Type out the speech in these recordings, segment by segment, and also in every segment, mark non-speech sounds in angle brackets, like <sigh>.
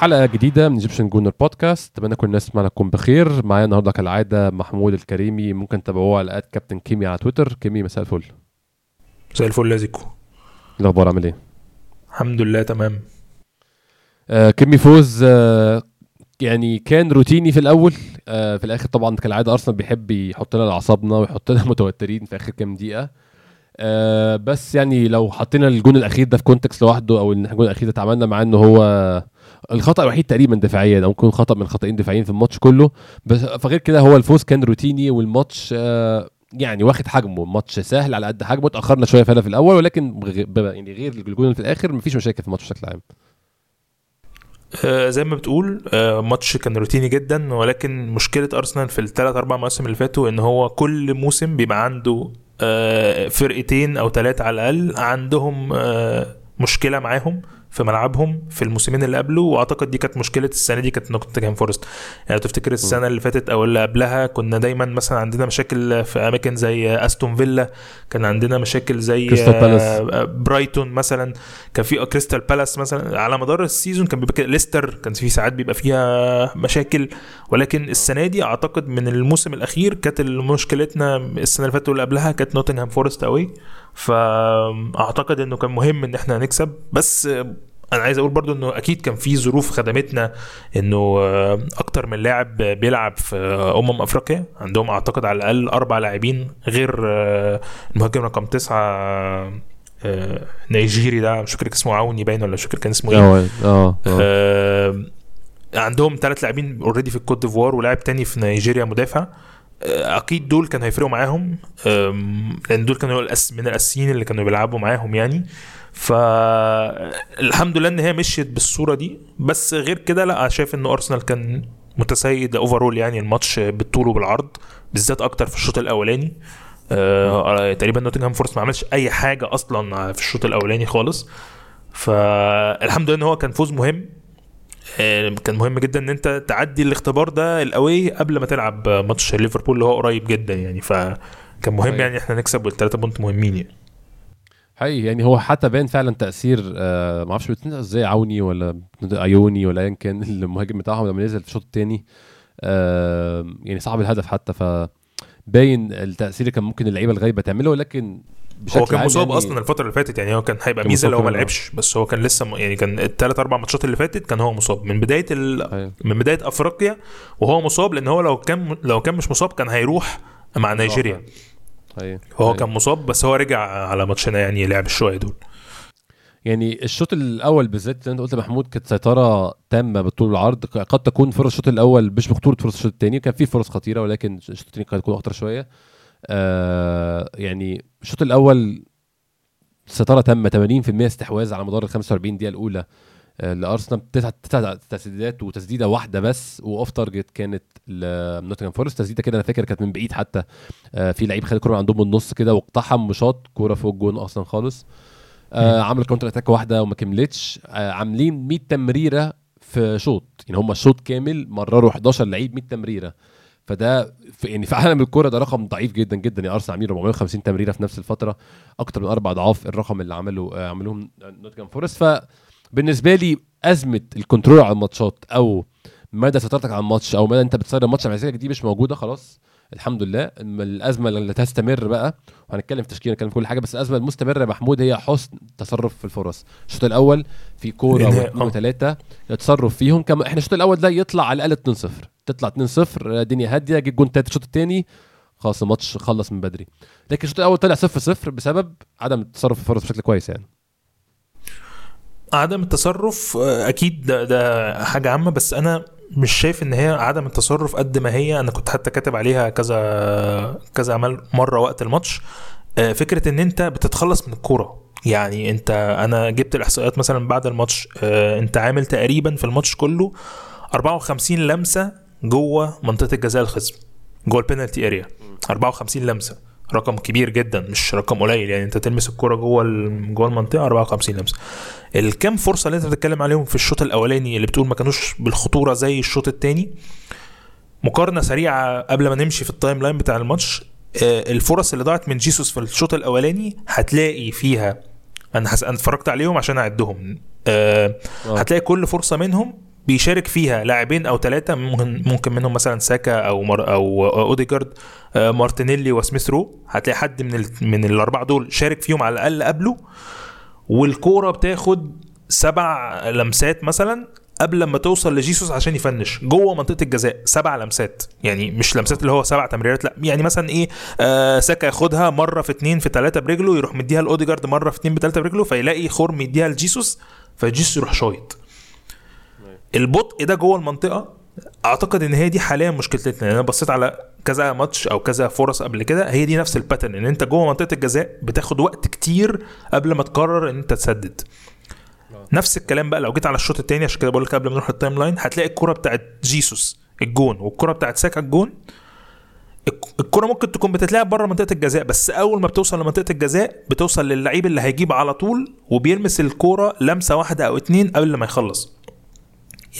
حلقة جديدة من Egyptian Gooner Podcast أتمنى كل الناس تسمعنا تكون بخير. معايا النهارده كالعادة محمود الكريمي. ممكن تتابعوه على Captain Kimi على تويتر كيمي مساء الفل. زي الفل يا زيكو. الأخبار؟ عامل إيه؟ الحمد لله تمام. آه كيمي فوز آه يعني كان روتيني في الأول. آه في الآخر طبعا كالعادة أرسنال بيحب يحط لنا أعصابنا ويحط لنا <laughs> متوترين في آخر كام دقيقة. آه بس يعني لو حطينا الجون الأخير ده في context لوحده أو الجون الأخير ده اتعاملنا معاه ان هو الخطأ الوحيد تقريبا دفاعيا أو ممكن خطأ من خطأين دفاعيين في الماتش كله. بس فغير كده هو الفوز كان روتيني والماتش آه يعني واخد حجمه. ماتش سهل على قد حجمه اتأخرنا شوية فعلا في الأول ولكن يعني غير الجون في الآخر مفيش مشاكل في الماتش بشكل عام. آه زي ما بتقول آه ماتش كان روتيني جدا ولكن مشكلة أرسنال في الثلاث أربع مواسم اللي فاتوا إن هو كل موسم بيبقى عنده فرقتين أو ثلاثة على الأقل عندهم مشكلة معاهم في ملعبهم في الموسمين اللي قبله وأعتقد دي كانت مشكلة السنة دي كانت نوتنجهام فورست. يعني تفتكر السنة اللي فاتت أو اللي قبلها كنا دايما مثلا عندنا مشاكل في أماكن زي أستون فيلا كان عندنا مشاكل زي برايتون مثلا كان في كريستال بالاس مثلا. على مدار ال season كان بيبقى ليستر كان في ساعات بيبقى فيها مشاكل. ولكن السنة دي أعتقد من الموسم الأخير كانت مشكلتنا السنة اللي فاتت واللي قبلها كانت نوتنغهام فورست قوي فأعتقد إنه كان مهم إن إحنا نكسب. بس أنا عايز أقول برضو إنه أكيد كان في ظروف خدمتنا إنه أكتر من لاعب بيلعب في أمم أفريقيا. عندهم أعتقد على الأقل أربع لاعبين غير المهاجم رقم تسعة نيجيري ده. مش فاكر اسمه عوني باين ولا مش فاكر كان اسمه إيه. آه آه. عندهم ثلاث لاعبين already في الكوت ديفوار ولاعب تاني في نيجيريا مدافع. أكيد دول كانوا هيفرقوا معاهم. لأن دول كانوا من الأساسيين اللي كانوا بيلعبوا معاهم يعني. فالحمد لله إن هي مشيت بالصورة دي. بس غير كده لا شايف إن أرسنال كان متسيد overall يعني الماتش بالطول وبالعرض بالذات أكتر في الشوط الأولاني. آه تقريبا نوتنغهام فورست ما عملش أي حاجة أصلا في الشوط الأولاني خالص. فالحمد لله إن هو كان فوز مهم. كان مهم جدا إن أنت تعدي الاختبار ده القوي قبل ما تلعب ماتش ليفربول اللي هو قريب جدا يعني. فكان مهم يعني إحنا نكسب والثلاثه بونت مهمين يعني. حقيقي يعني هو حتى باين فعلا تأثير آه ما أعرفش إزاي عوني ولا أيوني ولا ايا كان <laughs> المهاجم بتاعهم لما نزل في الشوط الثاني آه يعني صعب الهدف حتى. ف باين التأثير اللي كان ممكن اللعيبة الغايبة تعمله ولكن هو كان مصاب يعني أصلا الفترة اللي فاتت يعني هو كان هيبقى ميزة لو ما لعبش بس هو كان لسه يعني كان الثلاث أربع ماتشات اللي فاتت كان هو مصاب. من بداية ال... من بداية أفريقيا وهو مصاب لأن هو لو كان لو كان مش مصاب كان هيروح مع نيجيريا. أيه. هو كان مصاب بس هو رجع على ماتشنا يعني لعب شوية دول. يعني الشوط الأول بالذات زي أنت قلت محمود كانت سيطرة تامة بالطول والعرض قد تكون فرص الشوط الأول مش بخطورة فرص الشوط الثاني كان في فرص خطيرة ولكن الشوط الثاني قد تكون أخطر شوية. آه يعني الشوط الأول سيطره تامة 80% استحواذ على مدار ال 45 دقيقة الأولى. آه لأرسنال تسع تسع تسديدات وتسديدة واحدة بس و off target كانت لنوتنجهام فورست. تسديدة كده أنا فاكر كانت من بعيد حتى. آه في لعيب خد الكوره عندهم من النص كده واقتحم وشاط كورة فوق الجون أصلا خالص. آه عمل counter attack واحدة وما كملتش. آه عاملين 100 تمريرة في شوط. يعني هم الشوط كامل مرروا 11 لعيب 100 تمريرة. فده في يعني في عالم الكورة ده رقم ضعيف جدا جدا. يا أرسنال عاملين 450 تمريرة في نفس الفترة أكتر من أربع أضعاف الرقم اللي عمله آه عملوهم نوتنجهام فورست. فبالنسبة لي أزمة ال control على الماتشات أو مدى سيطرتك على الماتش أو مدى أنت بتسير الماتش على مزاجك دي مش موجودة خلاص. الحمد لله. الأزمة اللي تستمر بقى. وهنتكلم في تشكيلة نتكلم في كل حاجة بس الأزمة المستمرة يا محمود هي حسن تصرف في الفرص. الشوط الأول في كورة وثلاثة التصرف فيهم كم إحنا الشوط الأول ده يطلع على الأقل 2-0 تطلع 2-0 الدنيا هادية جه الجون الثالث الشوط الثاني خلاص الماتش خلص من بدري. لكن الشوط الأول طلع 0-0 بسبب عدم التصرف في الفرص بشكل كويس يعني. عدم التصرف أكيد ده, ده حاجة عامة بس أنا مش شايف إن هي عدم التصرف قد ما هي أنا كنت حتى كاتب عليها كذا كذا عمل مرة وقت الماتش فكرة إن أنت بتتخلص من الكورة. يعني أنت أنا جبت الإحصائيات مثلا بعد الماتش أنت عامل تقريبا في الماتش كله 54 لمسة جوه منطقة الجزاء الخصم جوه ال penalty area 54 لمسة. رقم كبير جدا مش رقم قليل يعني أنت تلمس الكوره جوه جوه المنطقة 54 لمسة. الكام فرصة اللي أنت بتتكلم عليهم في الشوط الأولاني اللي بتقول ما كانوش بالخطورة زي الشوط الثاني مقارنة سريعة قبل ما نمشي في ال timeline بتاع الماتش آه، الفرص اللي ضاعت من جيسوس في الشوط الأولاني هتلاقي فيها أنا حس... أنا اتفرجت عليهم عشان أعدهم. آه. هتلاقي كل فرصة منهم بيشارك فيها لاعبين أو ثلاثة ممكن منهم مثلا ساكا أو مر أو أوديجارد آه مارتينيلي وسميث رو. هتلاقي حد من ال... من الأربعة دول شارك فيهم على الأقل قبله. والكورة بتاخد سبع لمسات مثلا قبل لما توصل لجيسوس عشان ي finish. جوه منطقة الجزاء سبع لمسات. يعني مش لمسات اللي هو سبع تمريرات لا. يعني مثلا إيه آه ساكا ياخدها مرة في اتنين في تلاتة برجله يروح مديها لأوديجارد مرة في اتنين بتلاتة برجله فيلاقي خرم يديها لجيسوس فجيسوس يروح شايط. البطء ده جوه المنطقة أعتقد إن هي دي حاليا مشكلتنا. يعني أنا بصيت على كذا ماتش أو كذا فرص قبل كده هي دي نفس ال pattern إن أنت جوه منطقة الجزاء بتاخد وقت كتير قبل ما تقرر إن أنت تسدد. نفس الكلام بقى لو جيت على الشوط الثاني عشان كده بقول لك قبل ما نروح ال timeline هتلاقي الكرة بتاعت جيسوس الجون والكرة بتاعت ساكا الجون. الك- الكرة ممكن تكون بتتلعب بره منطقة الجزاء بس أول ما بتوصل لمنطقة الجزاء بتوصل للعيب اللي هيجيب على طول وبيلمس الكوره لمسة واحدة أو اتنين قبل ما يخلص.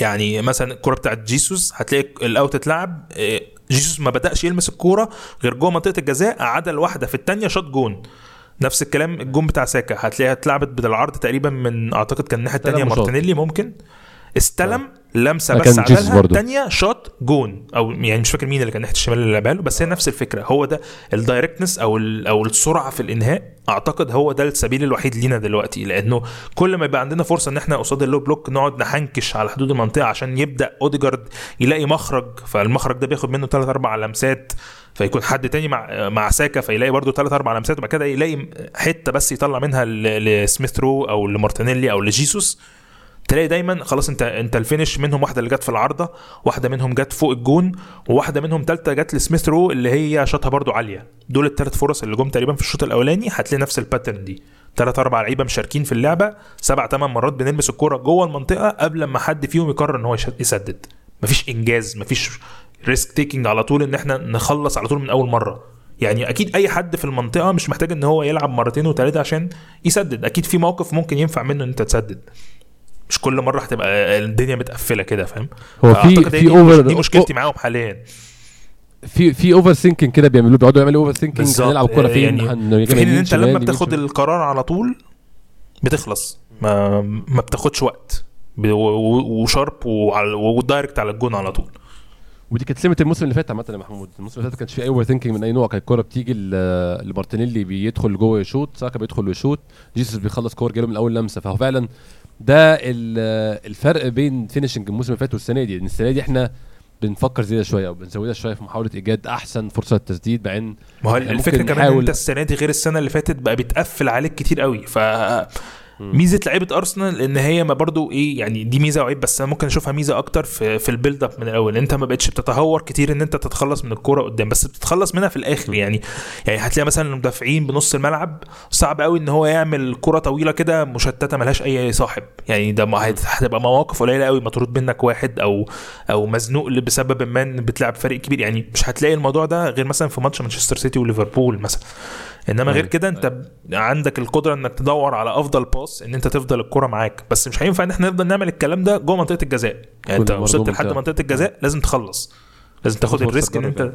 يعني مثلا الكوره بتاعت جيسوس هتلاقي ال out اتلعب إيه، جيسوس ما بدأش يلمس الكورة غير جوه منطقة الجزاء عدل واحدة في الثانية شاط جون نفس الكلام الجون بتاع ساكا هتلاقيها اتلعبت بالعرض تقريبا من أعتقد كان الناحية الثانية. مارتينيلي ممكن استلم لمسة ده بس برضو. الثانية شاط جون. أو يعني مش فاكر مين اللي كان ناحية الشمال اللي لعبها له بس هي نفس الفكرة. هو ده ال directness أو أو السرعة في الإنهاء. أعتقد هو ده السبيل الوحيد لينا دلوقتي لأنه كل ما يبقى عندنا فرصة إن إحنا قصاد ال low block نقعد نحنكش على حدود المنطقة عشان يبدأ أوديجارد يلاقي مخرج فالمخرج ده بياخد منه ثلاث أربع لمسات فيكون حد تاني مع مع ساكا فيلاقي برضه ثلاث أربع لمسات وبعد كده يلاقي حتة بس يطلع منها لسميث رو أو لمارتينيلي أو لجيسوس. تلاقي دايما خلاص انت انت ال finish منهم واحدة اللي جت في العارضة واحدة منهم جت فوق الجون وواحدة منهم ثالثه جت لسميث رو اللي هي شاطها برضو عالية. دول الثلاث فرص اللي جم تقريبا في الشوط الأولاني هتلاقي نفس ال pattern دي. ثلاث أربع لعيبة مشاركين في اللعبة سبع ثمان مرات بنلمس الكورة جوه المنطقة قبل ما حد فيهم يقرر إن هو يسدد. مفيش إنجاز مفيش risk taking على طول إن إحنا نخلص على طول من أول مرة. يعني أكيد أي حد في المنطقة مش محتاج إن هو يلعب مرتين وثلاثه عشان يسدد. أكيد في موقف ممكن ينفع منه إن أنت تسدد. مش كل مرة هتبقى الدنيا متقفلة كده فاهم؟ هو في في over دي مشكلتي معاهم حاليا. في في over thinking كده بيعملوه بيقعدوا يعملوا over بالظبط. هنلعب كورة فين؟ يعني في حين إن أنت لما بتاخد. القرار على طول بتخلص. ما ما بتاخدش وقت. و sharp و direct على الجون على طول. ودي كانت سمة الموسم اللي فات عامة يا محمود. الموسم اللي فات كانش فيه أي over thinking من أي نوع. كانت الكورة بتيجي لمارتينيلي بيدخل جوه يشوط ساكا بيدخل ويشوط جيسوس بيخلص كور جاله من أول لمسة. فهو فعلا ده ال- الفرق بين finishing الموسم اللي فات والسنة دي إن السنة دي إحنا بنفكر زيادة شوية أو بنزودها شوية في محاولة إيجاد أحسن فرصة للتسديد مع إن ما هو الفكرة كمان أنت السنة دي غير السنة اللي فاتت بقى بيتقفل عليك كتير قوي. ف ميزة لعيبة أرسنال إن هي ما برضو إيه يعني دي ميزة وعيب بس أنا ممكن أشوفها ميزة أكتر في في ال build up من الأول. أنت ما بقتش بتتهور كتير إن أنت تتخلص من الكورة قدام بس بتتخلص منها في الآخر. يعني يعني هتلاقي مثلا المدافعين بنص الملعب صعب قوي إن هو يعمل كره طويلة كده مشتتة ملهاش أي صاحب. يعني ده هتبقى مواقف قليلة قوي مطرود منك واحد أو أو مزنوق بسبب ما بتلعب فريق كبير. يعني مش هتلاقي الموضوع ده غير مثلا في ماتش مانشستر سيتي وليفربول مثلا. إنما غير أيوة. كده أنت ب- عندك القدرة إنك تدور على أفضل pass إن أنت تفضل الكرة معاك. بس مش هينفع إن إحنا نفضل نعمل الكلام ده جوه منطقة الجزاء. يعني أنت كل وصلت لحد. منطقة الجزاء لازم تخلص. لازم تاخد ال risk إن أنت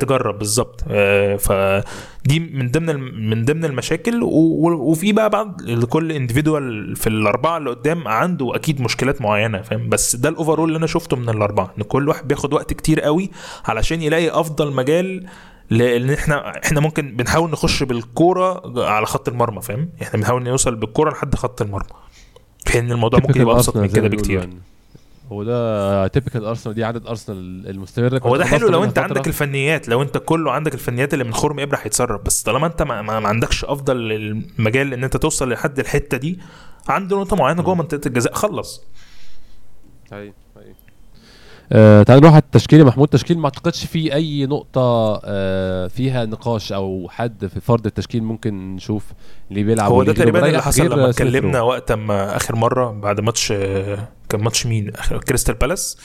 تجرب بالظبط. آه، فدي من ضمن من ضمن المشاكل وفي بقى بعض لكل individual في الأربعة اللي قدام عنده أكيد مشكلات معينة فاهم؟ بس ده ال overall اللي أنا شفته من الأربعة إن كل واحد بياخد وقت كتير قوي علشان يلاقي أفضل مجال لأن إحنا إحنا ممكن بنحاول نخش بالكوره على خط المرمى فاهم؟ إحنا بنحاول نوصل بالكوره لحد خط المرمى. في حين الموضوع ممكن يبقى أبسط من كده بكتير. يعني. هو ده تيبيكال ارسنال دي عاده ارسنال المستمره هو ده حلو لو أنت. عندك الفنيات لو أنت كله عندك الفنيات اللي من خرم ابره هيتصرف بس طالما أنت ما, ما, عندكش أفضل المجال إن أنت توصل لحد الحتة دي عند نقطة معينة جوه منطقة الجزاء خلص. أيوة. آه تعال نروح على التشكيل يا محمود. تشكيل ما أعتقدش فيه أي نقطة آه فيها نقاش أو حد في فرض التشكيل ممكن نشوف اللي بيلعب هو ده تقريبا اللي حصل لما. اتكلمنا وقت ما آخر مرة بعد ماتش آه، كان ماتش مين؟ كريستال بالاس؟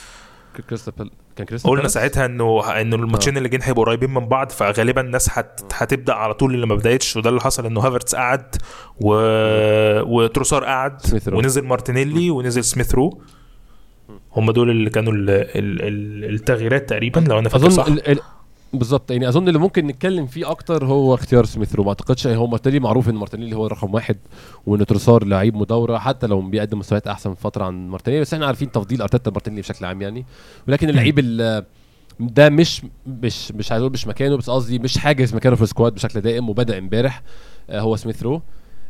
كريستال بال- كان كريستال قلنا بالاس؟ ساعتها إنه إنه الماتشين اللي جايين هيبقوا قريبين من بعض فغالبا الناس هت... هتبدأ على طول اللي ما بدأتش وده اللي حصل إنه هافرتس قعد و... وتروسار قعد. ونزل مارتينيلي ونزل سميث رو هم دول اللي كانوا ال... ال... ال... التغييرات تقريبا لو أنا فاكر صح. ال ال بالظبط يعني أظن اللي ممكن نتكلم فيه أكتر هو اختيار سميث رو. ما أعتقدش هو مارتينيلي معروف إن مارتينيلي هو رقم واحد وان تروسار لعيب مداورة حتى لو بيقدم مستويات أحسن فترة عن مارتينيلي بس إحنا عارفين تفضيل أرتيتا مارتينيلي بشكل عام يعني. ولكن اللعيب ال- ده مش مش مش عايز أقول مش مكانه بس قصدي مش حاجز مكانه في ال squad بشكل دائم وبدأ امبارح آه، هو سميث رو.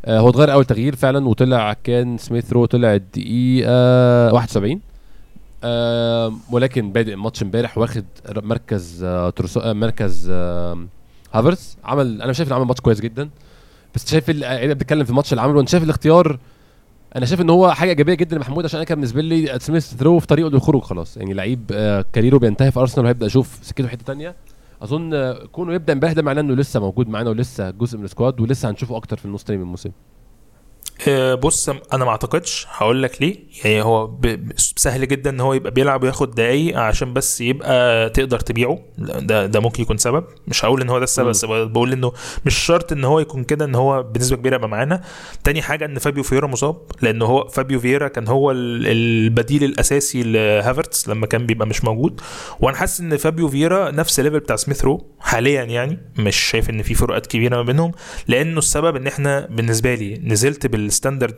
آه، هو اتغير أول تغيير فعلا وطلع كان سميث رو طلع الدقيقة 71 آه، ولكن بادئ الماتش امبارح واخد مركز آه، ترسو... آه، مركز آه، هافرتس عمل أنا شايف إنه عمل ماتش كويس جدا. بس شايف ال- يعني بتكلم في الماتش اللي عمله وأنا شايف الاختيار أنا شايف إن هو حاجة إيجابية جدا يا محمود عشان أنا كان بالنسبة لي سميث رو في طريقه للخروج خلاص. يعني لعيب آه، career ه بينتهي في أرسنال وهيبدأ يشوف سكته حتة تانية. أظن آه، كونه يبدأ امبارح ده معناه إنه لسه موجود معانا ولسه جزء من ال squad ولسه هنشوفه أكتر في النص التاني من الموسم. آه، بص أنا ما أعتقدش. هقول لك ليه. يعني هو سهل جدا إن هو يبقى بيلعب وياخد دقايق عشان بس يبقى تقدر تبيعه. ده ده ممكن يكون سبب. مش هقول إن هو ده السبب. بس بقول إنه مش شرط إن هو يكون كده إن هو بنسبة كبيرة يبقى معانا. تاني حاجة إن فابيو فييرا مصاب لأن هو فابيو فييرا كان هو ال- البديل الأساسي لهافرتس لما كان بيبقى مش موجود. وأنا حاسس إن فابيو فييرا نفس ال level بتاع سميث رو حاليا يعني. مش شايف إن في فروقات كبيرة ما بينهم لأنه السبب إن إحنا بالنسبة لي نزلت بال standard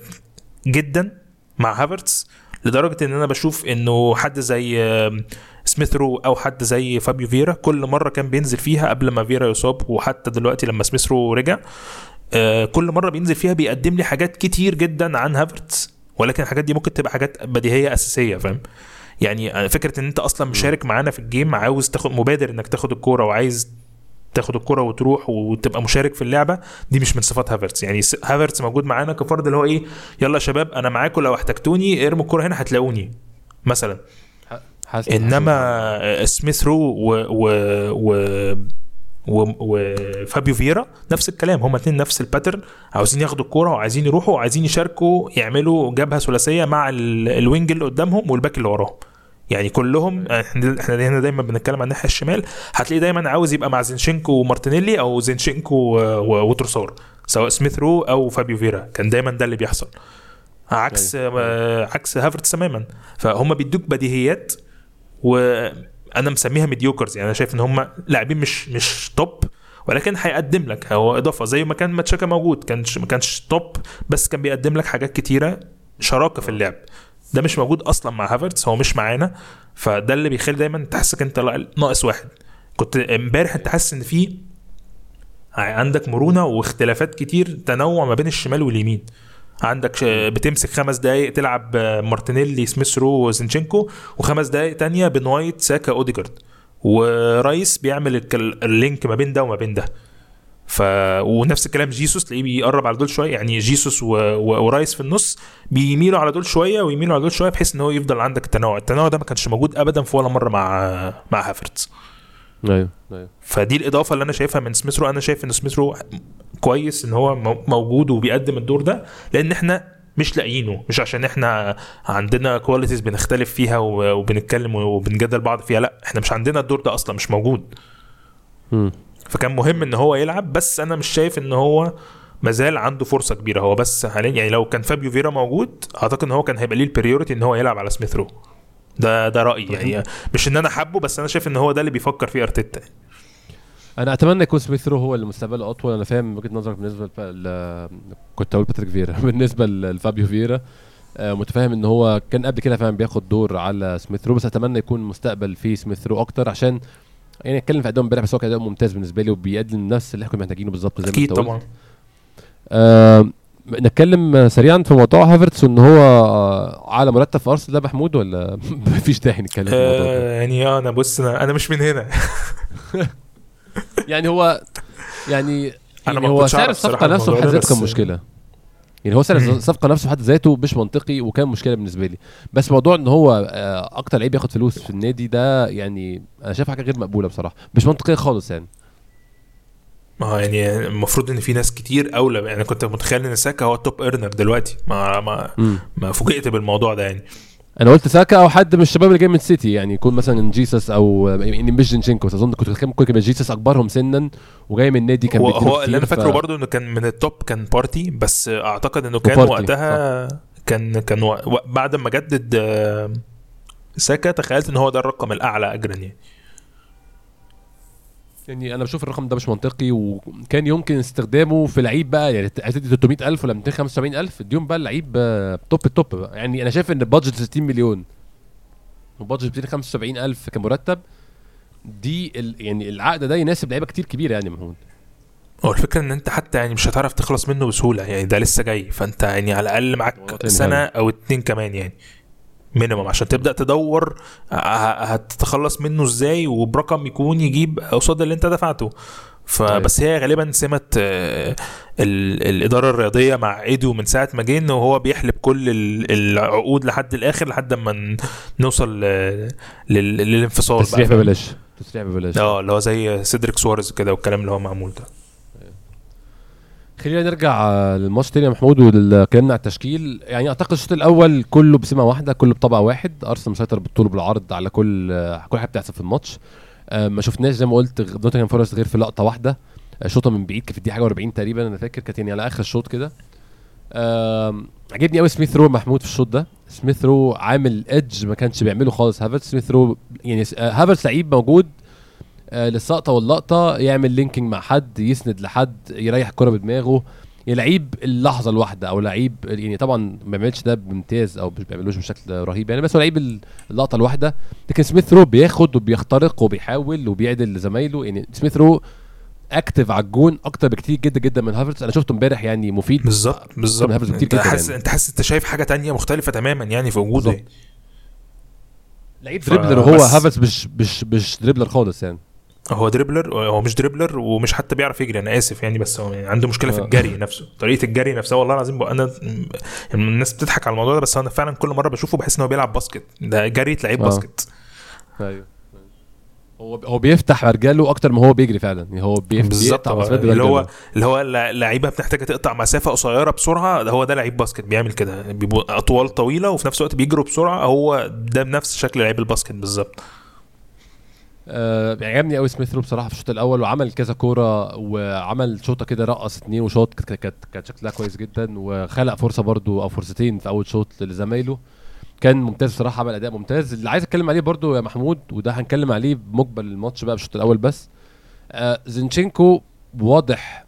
جدا مع هافرتس لدرجة إن أنا بشوف إنه حد زي آم، سميث رو أو حد زي فابيو فييرا كل مرة كان بينزل فيها قبل ما فييرا يصاب وحتى دلوقتي لما سميث رو رجع آه، كل مرة بينزل فيها بيقدم لي حاجات كتير جدا عن هافرتس ولكن الحاجات دي ممكن تبقى حاجات بديهية أساسية فاهم؟ يعني فكرة إن أنت أصلا مشارك معانا في ال game عاوز تاخد مبادرة إنك تاخد الكورة وعايز تاخد الكرة وتروح وتبقى مشارك في اللعبة دي مش من صفات هافرتس. يعني هافرتس موجود معانا كفرد اللي هو إيه يلا يا شباب أنا معاكم لو احتجتوني ارموا الكرة هنا هتلاقوني. مثلا. حاسس إنما سميث رو و و و وفابيو فييرا نفس الكلام. هما اتنين نفس ال pattern عاوزين ياخدوا الكوره وعايزين يروحوا وعايزين يشاركوا يعملوا جبهة ثلاثية مع ال- ال wing اللي قدامهم وال back اللي وراهم. يعني كلهم إحنا إحنا هنا دايما بنتكلم عن الناحية الشمال. هتلاقيه دايما عاوز يبقى مع زينشينكو ومارتينيلي أو زينشينكو و- وتروسار سواء سميث رو أو فابيو فييرا. كان دايما ده اللي بيحصل. عكس آه، عكس هافرتس تماما. فهم بيدوك بديهيات وأنا مسميها mediocres يعني أنا شايف إن هم لاعبين مش مش top ولكن هيقدم لك. هو إضافة. زي ما كان ما تشاكا موجود. كانش ما كانش top بس كان بيقدم لك حاجات كتيرة شراكة في اللعب. ده مش موجود أصلا مع هافرتس هو مش معانا. فده اللي بيخلي دايما تحسك أنت ناقص واحد. كنت امبارح أنت حاسس إن في عندك مرونة واختلافات كتير تنوع ما بين الشمال واليمين. عندك بتمسك خمس دقايق تلعب مارتينيلي سميث رو وزنشينكو وخمس دقايق تانية بين وايت ساكا اوديجارد. ورايس بيعمل ال link ما بين ده وما بين ده. ف ونفس الكلام جيسوس تلاقيه بيقرب على دول شوية. يعني جيسوس و... و... ورايس في النص بيميلوا على دول شوية ويميلوا على دول شوية بحيث إن هو يفضل عندك التنوع. التنوع ده ما كانش موجود ابدا في ولا مرة مع مع هافرتز. أيوه أيوه. فدي الإضافة اللي أنا شايفها من سميث رو أنا شايف إن سميث رو كويس إن هو مو- موجود وبيقدم الدور ده لأن إحنا مش لاقيينه. مش عشان إحنا عندنا qualities بنختلف فيها وبنتكلم وبنجادل بعض فيها لأ إحنا مش عندنا الدور ده أصلا مش موجود. مم. فكان مهم إن هو يلعب بس أنا مش شايف إن هو مازال عنده فرصة كبيرة. هو بس حاليا يعني لو كان فابيو فييرا موجود أعتقد إن هو كان هيبقى ليه ال priority إن هو يلعب على سميث رو ده ده رأيي يعني. مش إن أنا حابه بس أنا شايف إن هو ده اللي بيفكر فيه أرتيتا أنا أتمنى يكون سميث رو هو اللي مستقبله أطول. أنا فاهم وجهة نظرك بالنسبة. ل... كنت أقول باتريك فييرا. <laughs> بالنسبة لفابيو فييرا آه، متفاهم إن هو كان قبل كده فعلا بياخد دور على سميث رو بس أتمنى يكون مستقبل في سميث رو أكتر عشان يعني اتكلم في أداء امبارح بس هو كان اداء ممتاز بالنسبة لي وبيقدم نفس اللي إحنا كنا محتاجينه بالظبط زي ما أكيد طبعا. آه نتكلم سريعا في موضوع هافرتس وإن هو آه، أعلى مرتب في أرسنال ده محمود ولا <laughs> مفيش داعي نتكلم في الموضوع ده؟ آه يعني آه، أنا بص أنا, أنا مش من هنا. <laughs> يعني هو يعني أنا يعني ما هو سعر الصفقة نفسه في الموضوع حد ده، ذاته كان مشكله يعني هو سعر. الصفقه نفسه في حد ذاته مش منطقي وكان مشكلة بالنسبة لي. بس موضوع إن هو آه، أكتر لعيب ياخد فلوس في النادي ده يعني أنا شايف حاجة غير مقبولة بصراحة. مش منطقية خالص يعني. ما يعني المفروض إن في ناس كتير اولى يعني كنت متخيل إن ساكا هو ال top earner دلوقتي. ما ما. ما فوجئت بالموضوع ده يعني. أنا قلت ساكا أو حد من الشباب اللي جاي من سيتي يعني يكون مثلا جيسس أو يعني مش زينشينكو أظن كنت بتكلم ممكن يبقى جيسس أكبرهم سنا وجاي من نادي كان هو, هو اللي أنا فاكره ف- برضو إنه كان من ال top كان بارتي بس أعتقد إنه كان وقتها كان كان و... و- بعد ما جدد آه، ساكا تخيلت إن هو ده الرقم الأعلى اجرا يعني. يعني أنا بشوف الرقم ده مش منطقي وكان يمكن استخدامه في لعيب بقى يعني هتدي 300000 ولا 275000 اديهم بقى اللعيب آه، top ال top بقى. يعني أنا شايف إن ال budget 60 مليون و budget 275000 كمرتب دي ال يعني العقد ده يناسب لعيبة كتير كبيرة يعني محمود. هو الفكرة إن أنت حتى يعني مش هتعرف تخلص منه بسهولة يعني ده لسه جاي فأنت يعني على الأقل معاك سنة أو اتنين كمان يعني. minimum عشان تبدأ تدور ه- هتتخلص منه إزاي وبرقم يكون يجيب قصاد اللي أنت دفعته. فبس هي غالبا سمة آه، ال- الإدارة الرياضية مع ايدو من ساعة ما جه إن هو بيحلب كل ال- العقود لحد الآخر لحد ما نوصل آه، لل- للانفصال تسريح؟ ببلاش. تسريح ببلاش. آه اللي هو زي سيدريك سواريز كده والكلام اللي هو معمول ده. خلينا نرجع آه، للماتش تاني يا محمود وكلامنا على التشكيل. يعني أعتقد الشوط الأول كله بسمة واحدة كله بطابع واحد. أرسنال مسيطر بالطول بالعرض على كل آه، كل حاجة بتحصل في الماتش. آه، ما شفناش زي ما قلت نوتنغهام فورست غير في لقطة واحدة. شوطه من بعيد كانت في الدقيقة حاجة 40 تقريبا أنا فاكر كانت يعني على آخر الشوط كده. عجبني قوي سميث رو محمود في الشوط ده. سميث رو عامل edge ما كانش بيعمله خالص. هافرتس سميث رو يعني هافرتس لعيب موجود. للسقطة واللقطة يعمل linking مع حد يسند لحد يريح الكرة بدماغه. يعني لعيب اللحظة الواحدة أو لعيب يعني طبعا ما بيعملش ده بامتياز أو مش بيعملوش بشكل رهيب يعني بس هو لعيب ال- اللقطة الواحدة. لكن سميث رو بياخد وبيخترق وبيحاول وبيعدل لزمايله. يعني سميث رو active على الجون أكتر بكتير جدا جدا من هافرتس. أنا شفته امبارح يعني مفيد. بالظبط بالظبط. أنت جدا حاسس يعني. أنت حاسس أنت شايف حاجة تانية مختلفة تماما يعني في وجوده. لعيب dribbler هو هافرتس مش مش مش dribbler خالص يعني. هو dribbler هو مش dribbler ومش حتى بيعرف يجري أنا آسف يعني بس هو يعني عنده مشكلة في آه. الجري نفسه طريقة الجري نفسها والله العظيم أنا يعني الناس بتضحك على الموضوع ده بس أنا فعلا كل مرة بشوفه بحس إن هو بيلعب basket ده جري لعيب آه. basket أيوه هو هو بيفتح رجاله أكتر ما هو بيجري فعلا يعني هو بيف- بالظبط اللي هو. اللي هو اللع- لعيبة بتحتاج تقطع مسافة قصيرة بسرعة ده هو ده لعيب basket بيعمل كده بيبقوا أطوال طويلة وفي نفس الوقت بيجروا بسرعة هو ده بنفس شكل لعيب ال basket بالظبط آه عجبني قوي سميث رو بصراحة في الشوط الأول وعمل كذا كورة وعمل شوطة كده رقص اتنين وشوط كانت شكلها كويس جدا وخلق فرصة برضو أو فرصتين في أول شوط لزمايله. كان ممتاز بصراحة عمل أداء ممتاز. اللي عايز أتكلم عليه برضو يا محمود وده هنتكلم عليه بمقبل الماتش بقى بالشوط الأول بس آه زينشينكو واضح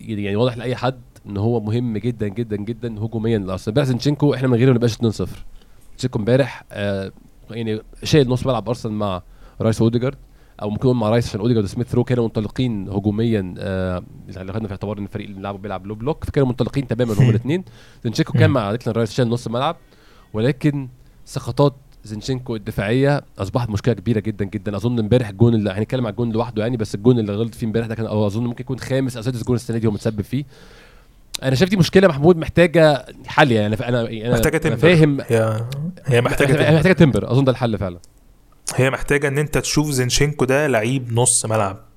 يعني واضح لأي حد إن هو مهم جدا جدا جدا هجوميا لأرسنال. امبارح زينشينكو إحنا من غيره ما نبقاش 2-0 زينشينكو امبارح آه يعني شايل نص ملعب أرسنال مع رايس اوديجارد أو ممكن نقول مع رايس عشان اوديجارد وسميث رو كانوا منطلقين هجوميا آه اللي خدنا في اعتبار إن الفريق اللي بيلعبوا بيلعب low block فكانوا منطلقين تماما هما <laughs> الاثنين زينشينكو كان مع ديكلان رايس شايل نص الملعب ولكن سقطات زينشينكو الدفاعية أصبحت مشكلة كبيرة جدا جدا. أظن امبارح الجون اللي هنتكلم على الجون لوحده يعني بس الجون اللي غلط فيه امبارح ده كان أو أظن ممكن يكون خامس أو سادس جون السنة دي هو متسبب فيه. أنا شايف دي مشكلة محمود محتاجة حل يعني أنا أنا محتاجة أنا تمبر. فاهم هي محتاجة. محتاجة تمبر. أظن ده الحل فعلا. هي محتاجة إن أنت تشوف زينشينكو ده لعيب نص ملعب.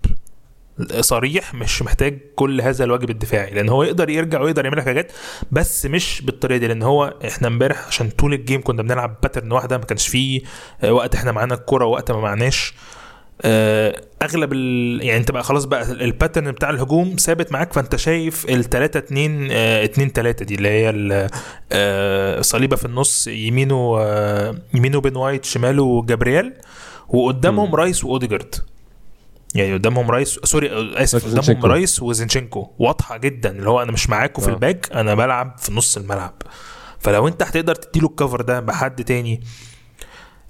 صريح مش محتاج كل هذا الواجب الدفاعي لأن هو يقدر يرجع ويقدر يعمل حاجات بس مش بالطريقة دي لأن هو إحنا امبارح عشان طول ال game كنا بنلعب pattern واحدة ما كانش فيه آه، وقت إحنا معانا الكورة ووقت ما معناش. أغلب ال... يعني أنت بقى خلاص بقى ال pattern بتاع الهجوم ثابت معاك فأنت شايف ال 3 2 2 3 دي اللي هي آه، صليبة في النص يمينه آه، يمينه بن وايت شماله جابرييل وقدامهم مم. رايس وأوديجارد يعني قدامهم رايس sorry آه، آسف قدامهم. رايس وزينشينكو واضحة جدا اللي هو أنا مش معاكوا في آه. ال back أنا بلعب في نص الملعب فلو أنت هتقدر تديله ال cover ده بحد تاني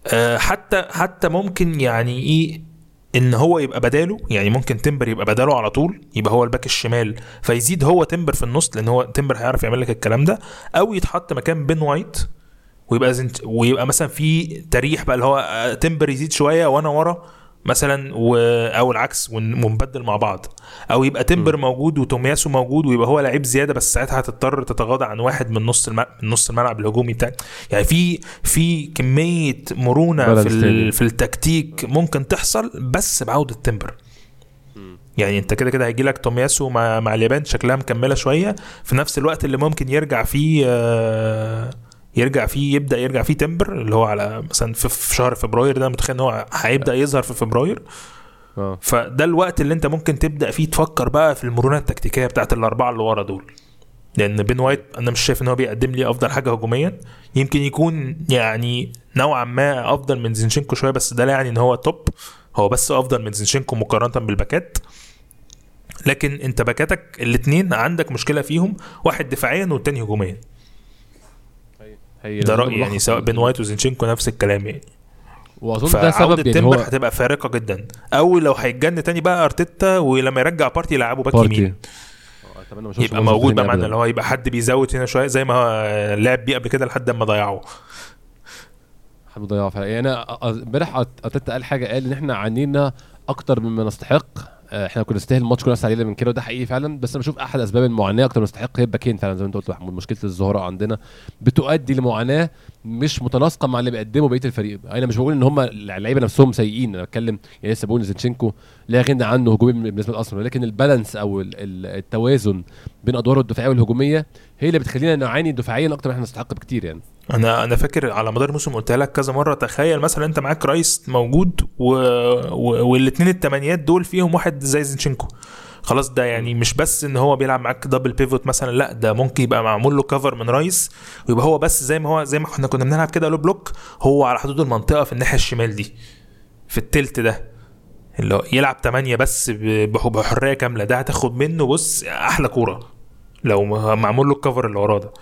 آه، حتى حتى ممكن يعني إيه إن هو يبقى بداله يعني ممكن تمبر يبقى بداله على طول يبقى هو ال back الشمال فيزيد هو تمبر في النص لأن هو تمبر هيعرف يعمل لك الكلام ده أو يتحط مكان بن وايت ويبقى زنت ويبقى مثلا في تريح بقى اللي هو تمبر يزيد شوية وأنا ورا مثلا و... أو العكس ون- ونبدل مع بعض. أو يبقى تمبر موجود وتومياسو موجود ويبقى هو لعيب زيادة بس ساعتها هتضطر تتغاضى عن واحد من نص الم... من نص الملعب الهجومي بتاعك يعني في في كمية مرونة في. ال... في التكتيك ممكن تحصل بس بعودة تمبر. يعني انت كده كده هيجي لك تومياسو مع مع اليابان شكلها مكملة شوية. في نفس الوقت اللي ممكن يرجع فيه آه، يرجع فيه يبدأ يرجع فيه تمبر اللي هو على مثلا في, شهر فبراير ده متخيل إن هو هيبدأ يظهر في فبراير. آه. فده الوقت اللي أنت ممكن تبدأ فيه تفكر بقى في المرونه التكتيكية بتاعت الأربعة اللي ورا دول. لأن بن وايت أنا مش شايف إن هو بيقدم لي أفضل حاجة هجوميا. يمكن يكون يعني نوعا ما أفضل من زينشينكو شوية بس ده لا يعني إن هو top هو بس أفضل من زينشينكو مقارنة بالباكات. لكن أنت باكاتك الاثنين عندك مشكلة فيهم واحد دفاعيا والتاني هجوميا. هي ده رأيي يعني سواء بن وايت وزينشينكو نفس الكلام يعني. وأظن ده سبب يعني هو هتبقى فارقة جدا. أو لو هيتجن تاني بقى أرتيتا ولما يرجع بارتي يلعبه back بارتي. يمين. آه، يبقى موجود بقى معانا. اللي هو يبقى حد بيزود هنا شوية زي ما لعب بيه قبل كده لحد ما ضيعه. حد ضيعه فعلا. يعني أنا امبارح أرتيتا قال حاجة قال إن إحنا عانينا أكتر مما نستحق. إحنا كنا نستاهل الماتش كله علينا من كده وده حقيقي فعلا. بس أنا بشوف أحد أسباب المعاناة أكتر من نستحق هي الباكين فعلا زي ما أنت قلت محمود. مشكلة الظهراء عندنا بتؤدي لمعاناة مش متناسقة مع اللي بيقدمه بقية الفريق. أنا مش بقول إن هم اللعيبة نفسهم سيئين أنا بتكلم يعني لسه بقول زينشينكو لا غنى عنه هجومي بالنسبة لأرسنال ولكن ال balance أو ال- ال- التوازن بين أدواره الدفاعية والهجومية هي اللي بتخلينا نعاني دفاعيا أكتر من إحنا نستحق بكتير يعني. أنا أنا فاكر على مدار الموسم قلت لك كذا مرة تخيل مثلا أنت معاك رايس موجود و... و... والاثنين التمانيات دول فيهم واحد زي زينشينكو. خلاص ده يعني مش بس إن هو بيلعب معاك double pivot مثلا لا ده ممكن يبقى معمول له cover من رايس ويبقى هو بس زي ما هو زي ما إحنا كنا بنلعب كده low block هو على حدود المنطقة في الناحية الشمال دي في التلت ده. اللي هو يلعب 8 بس بحرية كاملة ده هتاخد منه بص أحلى كورة لو معمول له ال cover اللي وراه ده.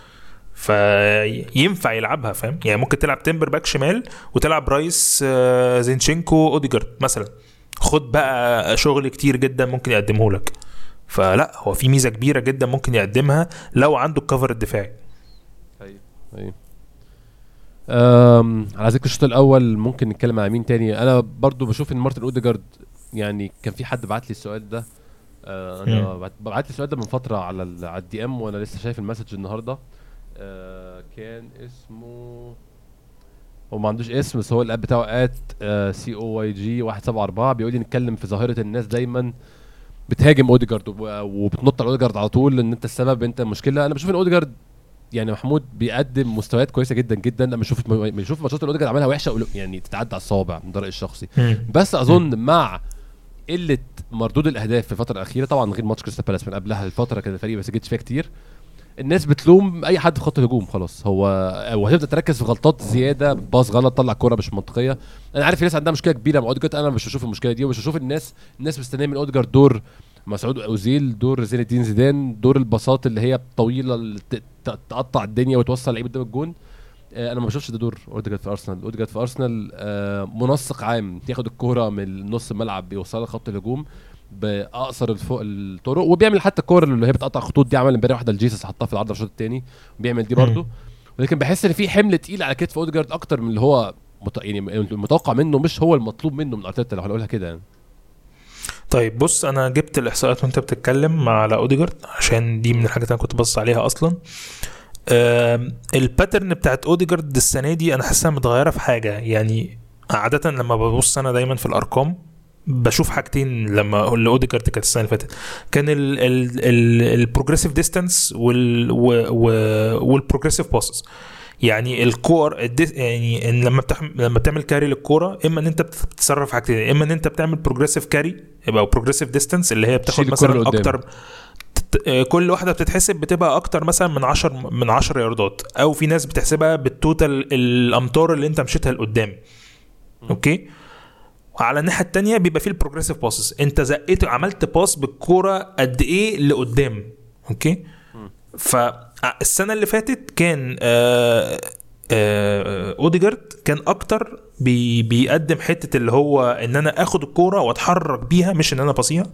فينفع يلعبها فاهم؟ يعني ممكن تلعب تمبر back شمال وتلعب رايس آه، زينشينكو أوديجارد مثلا. خد بقى شغل كتير جدا ممكن يقدمه لك. فلا هو في ميزة كبيرة جدا ممكن يقدمها لو عنده ال cover الدفاعي. أيوه. أم على ذكر الشوط الأول ممكن نتكلم على مين تاني؟ أنا برضو بشوف إن مارتن أوديجارد يعني كان في حد بعت لي السؤال ده. آه أنا بعت- بعت لي السؤال ده من فترة على ال- على ال DM وأنا لسه شايف ال message النهارده. آه كان اسمه هو ما عندوش اسم بس هو الاب بتاعه at COYG 174 بيقول لي نتكلم في ظاهرة الناس دايما بتهاجم أوديجارد وب- وبتنط على أوديجارد على طول إن أنت السبب أنت المشكلة أنا بشوف إن أوديجارد يعني محمود بيقدم مستويات كويسة جدا جدا. لما أشوف بنشوف ماتشات أوديجارد عملها وحشة يعني تتعدى على الصوابع من رايي الشخصي. بس أظن مع قلة مردود الأهداف في الفترة الأخيرة طبعا غير ماتش كريستال بالاس من قبلها الفترة كان الفريق ما سجلش فيها كتير. الناس بتلوم أي حد في خط الهجوم خلاص. هو وهتبدا تركز في غلطات زيادة pass غلط طلع كورة مش منطقية. أنا عارف في ناس عندها مشكلة كبيرة مع أوديجارد أنا مش بشوف المشكلة دي ومش بشوف الناس الناس مستنية من أوديجارد دور مسعود أوزيل دور زين الدين زيدان دور الباصات اللي هي الطويله اللي تقطع الدنيا وتوصل لعيب قدام الجون. آه، أنا ما بشوفش ده دور أوديجارد في أرسنال. أوديجارد في أرسنال آه، منسق عام ياخد الكورة من نص الملعب بيوصلها لخط الهجوم. بأقصر الفوق الطرق وبيعمل حتى الكوره اللي هي بتقطع خطوط دي عمل امبارح واحدة لجيسوس حطها في العرض الشوط الثاني بيعمل دي برده ولكن بحس إن في حمل تقيل على كتف أوديجارد أكتر من اللي هو مت... يعني المتوقع منه مش هو المطلوب منه من أرتيتا لو هنقولها كده يعني. طيب بص أنا جبت الإحصائيات وأنت بتتكلم على أوديجارد عشان دي من الحاجات اللي أنا كنت بص عليها أصلا. ال pattern بتاعت أوديجارد السنة دي أنا حاسسها متغيرة في حاجة يعني عادة لما ببص أنا دايما في الأرقام بشوف حاجتين لما لاوديجارد كانت السنة اللي فاتت كان ال progressive distance وال progressive passes يعني الكور يعني إن لما. لما بتعمل carry للكورة إما إن أنت بتتصرف حاجتين إما إن أنت بتعمل progressive carry يبقى progressive distance اللي هي بتاخد مثلا. أكتر كل واحدة بتتحسب بتبقى أكتر مثلا من 10 من 10 ياردات أو في ناس بتحسبها بال total الأمتار اللي أنت مشيتها لقدام okay وعلى الناحية التانية بيبقى فيه ال progressive passes انت زقيت عملت pass بالكوره قد إيه لقدام okay؟ فالسنه اللي فاتت كان آه آه اوديجارد كان أكتر بي بيقدم حتة اللي هو إن أنا آخد الكورة وأتحرك بيها مش إن أنا باصيها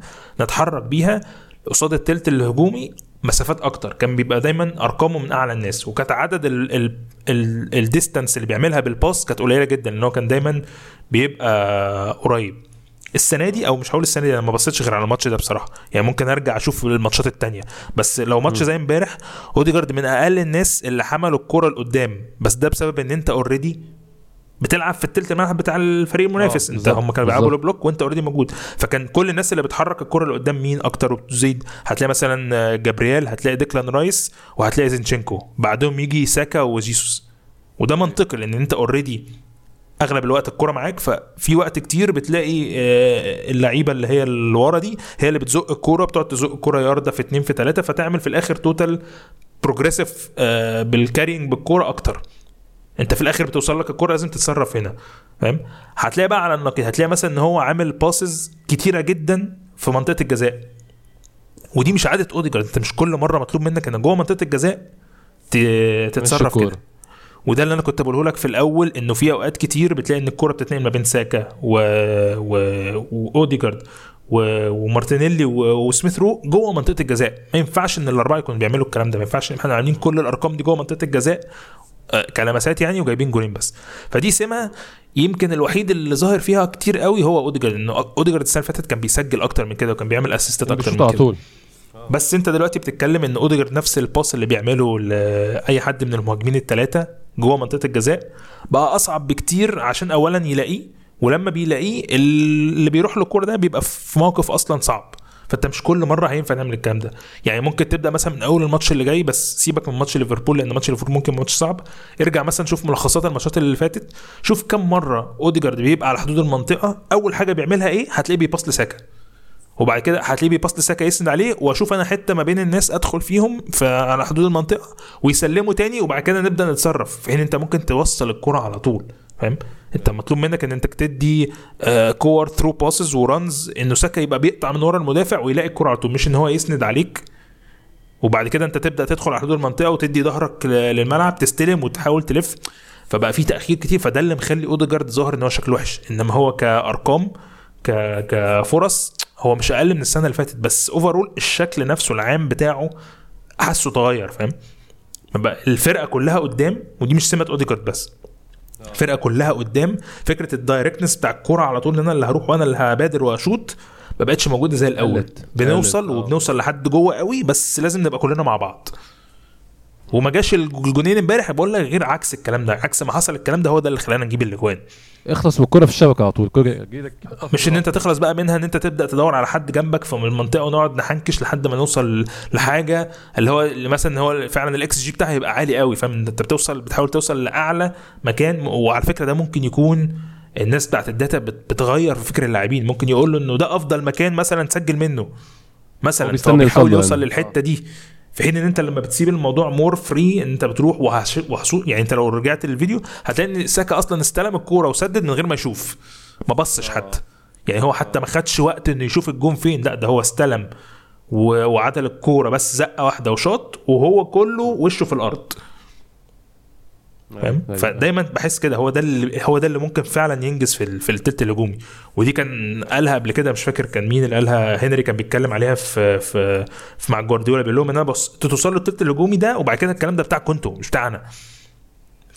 نتحرك بيها قصاد التلت الهجومي مسافات أكتر. كان بيبقى دايما أرقامه من أعلى الناس. وكانت عدد ال ال ال ال distance اللي بيعملها بال pass كانت قليلة جدا لأن هو كان دايما بيبقى قريب. السنة دي أو مش هقول السنة دي أنا ما بصيتش غير على الماتش ده بصراحة. يعني ممكن أرجع أشوف الماتشات التانية. بس لو ماتش زي امبارح اوديجارد من أقل الناس اللي حملوا الكرة لقدام. بس ده بسبب إن أنت already بتلعب في التلت الملعب بتاع الفريق المنافس. آه، انت هم كانوا بيلعبوا. low block وانت already موجود. فكان كل الناس اللي بتحرك الكرة لقدام مين أكتر؟ وبتزيد هتلاقي مثلا جابرييل هتلاقي ديكلان رايس وهتلاقي زينتشينكو. بعدهم يجي ساكا وجيسوس. وده منطقي لأن انت already أغلب الوقت الكرة معاك. ففي وقت كتير بتلاقي آه، اللعيبة اللي هي اللي ورا دي هي اللي بتزق الكوره بتقعد تزق الكوره ياردة في اتنين في تلاتة فتعمل في الآخر total progressive بال carrying بالكوره أكتر. انت في الآخر بتوصل لك الكره لازم تتصرف هنا فاهم؟ هتلاقي بقى على النقيض هتلاقي مثلا إن هو عامل passes كتيرة جدا في منطقة الجزاء. ودي مش عادة اوديجارد انت مش كل مرة مطلوب منك ان جوه منطقة الجزاء تتصرف. كده. وده اللي أنا كنت بقوله لك في الأول إنه في أوقات كتير بتلاقي إن الكره بتتنقل ما بين ساكا و... و... واوديجارد و... ومارتينيلي و... وسميث رو جوه منطقة الجزاء. ما ينفعش إن الأربعة يكونوا بيعملوا الكلام ده ما ينفعش إن إحنا عاملين كل الأرقام دي جوه منطقة الجزاء كلمسات يعني وجايبين جولين بس. فدي سمة يمكن الوحيد اللي ظاهر فيها كتير قوي هو أوديجارد إنه أوديجارد السنة اللي فاتت كان بيسجل أكتر من كده وكان بيعمل assist ات أكتر من كده. طول. بس أنت دلوقتي بتتكلم إن أوديجارد نفس ال pass اللي بيعمله لأي حد من المهاجمين الثلاثه جوه منطقة الجزاء بقى أصعب بكتير عشان اولا يلاقيه ولما بيلاقيه اللي بيروح له الكورة ده بيبقى في موقف أصلا صعب. فانت مش كل مرة هينفع نعمل الكلام ده. يعني ممكن تبدأ مثلا من أول الماتش اللي جاي بس سيبك من ماتش ليفربول لأن ماتش ليفربول ممكن ماتش صعب. ارجع مثلا شوف ملخصات الماتشات اللي فاتت. شوف كم مرة أوديجارد بيبقى على حدود المنطقة أول حاجة بيعملها إيه؟ هتلاقيه بيباص لساكا. وبعد كده هتلاقيه بيباص لساكا يسند عليه وأشوف أنا حتة ما بين الناس أدخل فيهم في على حدود المنطقة ويسلموا تاني وبعد كده نبدأ نتصرف. في حين أنت ممكن توصل الكرة على طول. فاهم؟ انت مطلوب منك ان انت تدي آه، كور through passes و runs انه ساكا يبقى بيقطع من ورا المدافع ويلاقي الكرة على طول مش ان هو يسند عليك. وبعد كده انت تبدأ تدخل على حدود المنطقة وتدي ظهرك للملعب تستلم وتحاول تلف. فبقى في تأخير كتير فده اللي مخلي أوديجارد ظاهر إن هو شكله وحش. إنما هو كأرقام. كفرص هو مش أقل من السنة اللي فاتت. بس overall الشكل نفسه العام بتاعه حاسه اتغير فاهم؟ الفرقة كلها قدام ودي مش سمه أوديجارد بس. الفرقه كلها قدام فكرة ال directness بتاع الكورة على طول إن أنا اللي هروح وأنا اللي هبادر واشوط ما بقتش موجودة زي الأول. بنوصل آه. وبنوصل لحد جوه قوي بس لازم نبقى كلنا مع بعض وما جاش الجونين امبارح بقول لك غير عكس الكلام ده عكس ما حصل الكلام ده هو ده اللي خلانا نجيب الأجوان. اخلص من الكوره في الشبكة على طول. مش إن أنت تخلص بقى منها إن أنت تبدأ تدور على حد جنبك في المنطقة ونقعد نحنكش لحد ما نوصل لحاجة اللي هو اللي مثلا هو فعلا الاكس جي بتاعها يبقى عالي قوي فاهم؟ أنت بتوصل بتحاول توصل لأعلى مكان وعلى فكرة ده ممكن يكون الناس بتاعت ال data بت- بتغير في فكر اللاعبين. ممكن يقول له إنه ده أفضل مكان مثلا تسجل منه. مثلا هو هو بيستنى بيحاول يوصل يعني. للحتة دي. في حين إن أنت لما بتسيب الموضوع more free إن أنت بتروح وهش... وهسو... يعني أنت لو رجعت للفيديو هتلاقي إن ساكا أصلا استلم الكورة وسدد من غير ما يشوف ما بصش حتى يعني هو حتى ما خدش وقت إنه يشوف الجون فين لأ ده هو استلم. وعدل الكورة بس زقة واحدة وشاط وهو كله وشه في الأرض فاهم؟ أيوة. فدايما بحس كده هو ده اللي هو ده اللي ممكن فعلا ينجز في في التلت الهجومي. ودي كان قالها قبل كده مش فاكر كان مين اللي قالها هنري كان بيتكلم عليها في في, في مع جوارديولا بيقول لهم إن أنا بص توصلوا للتلت الهجومي ده وبعد كده الكلام ده بتاعكم أنتوا مش بتاعنا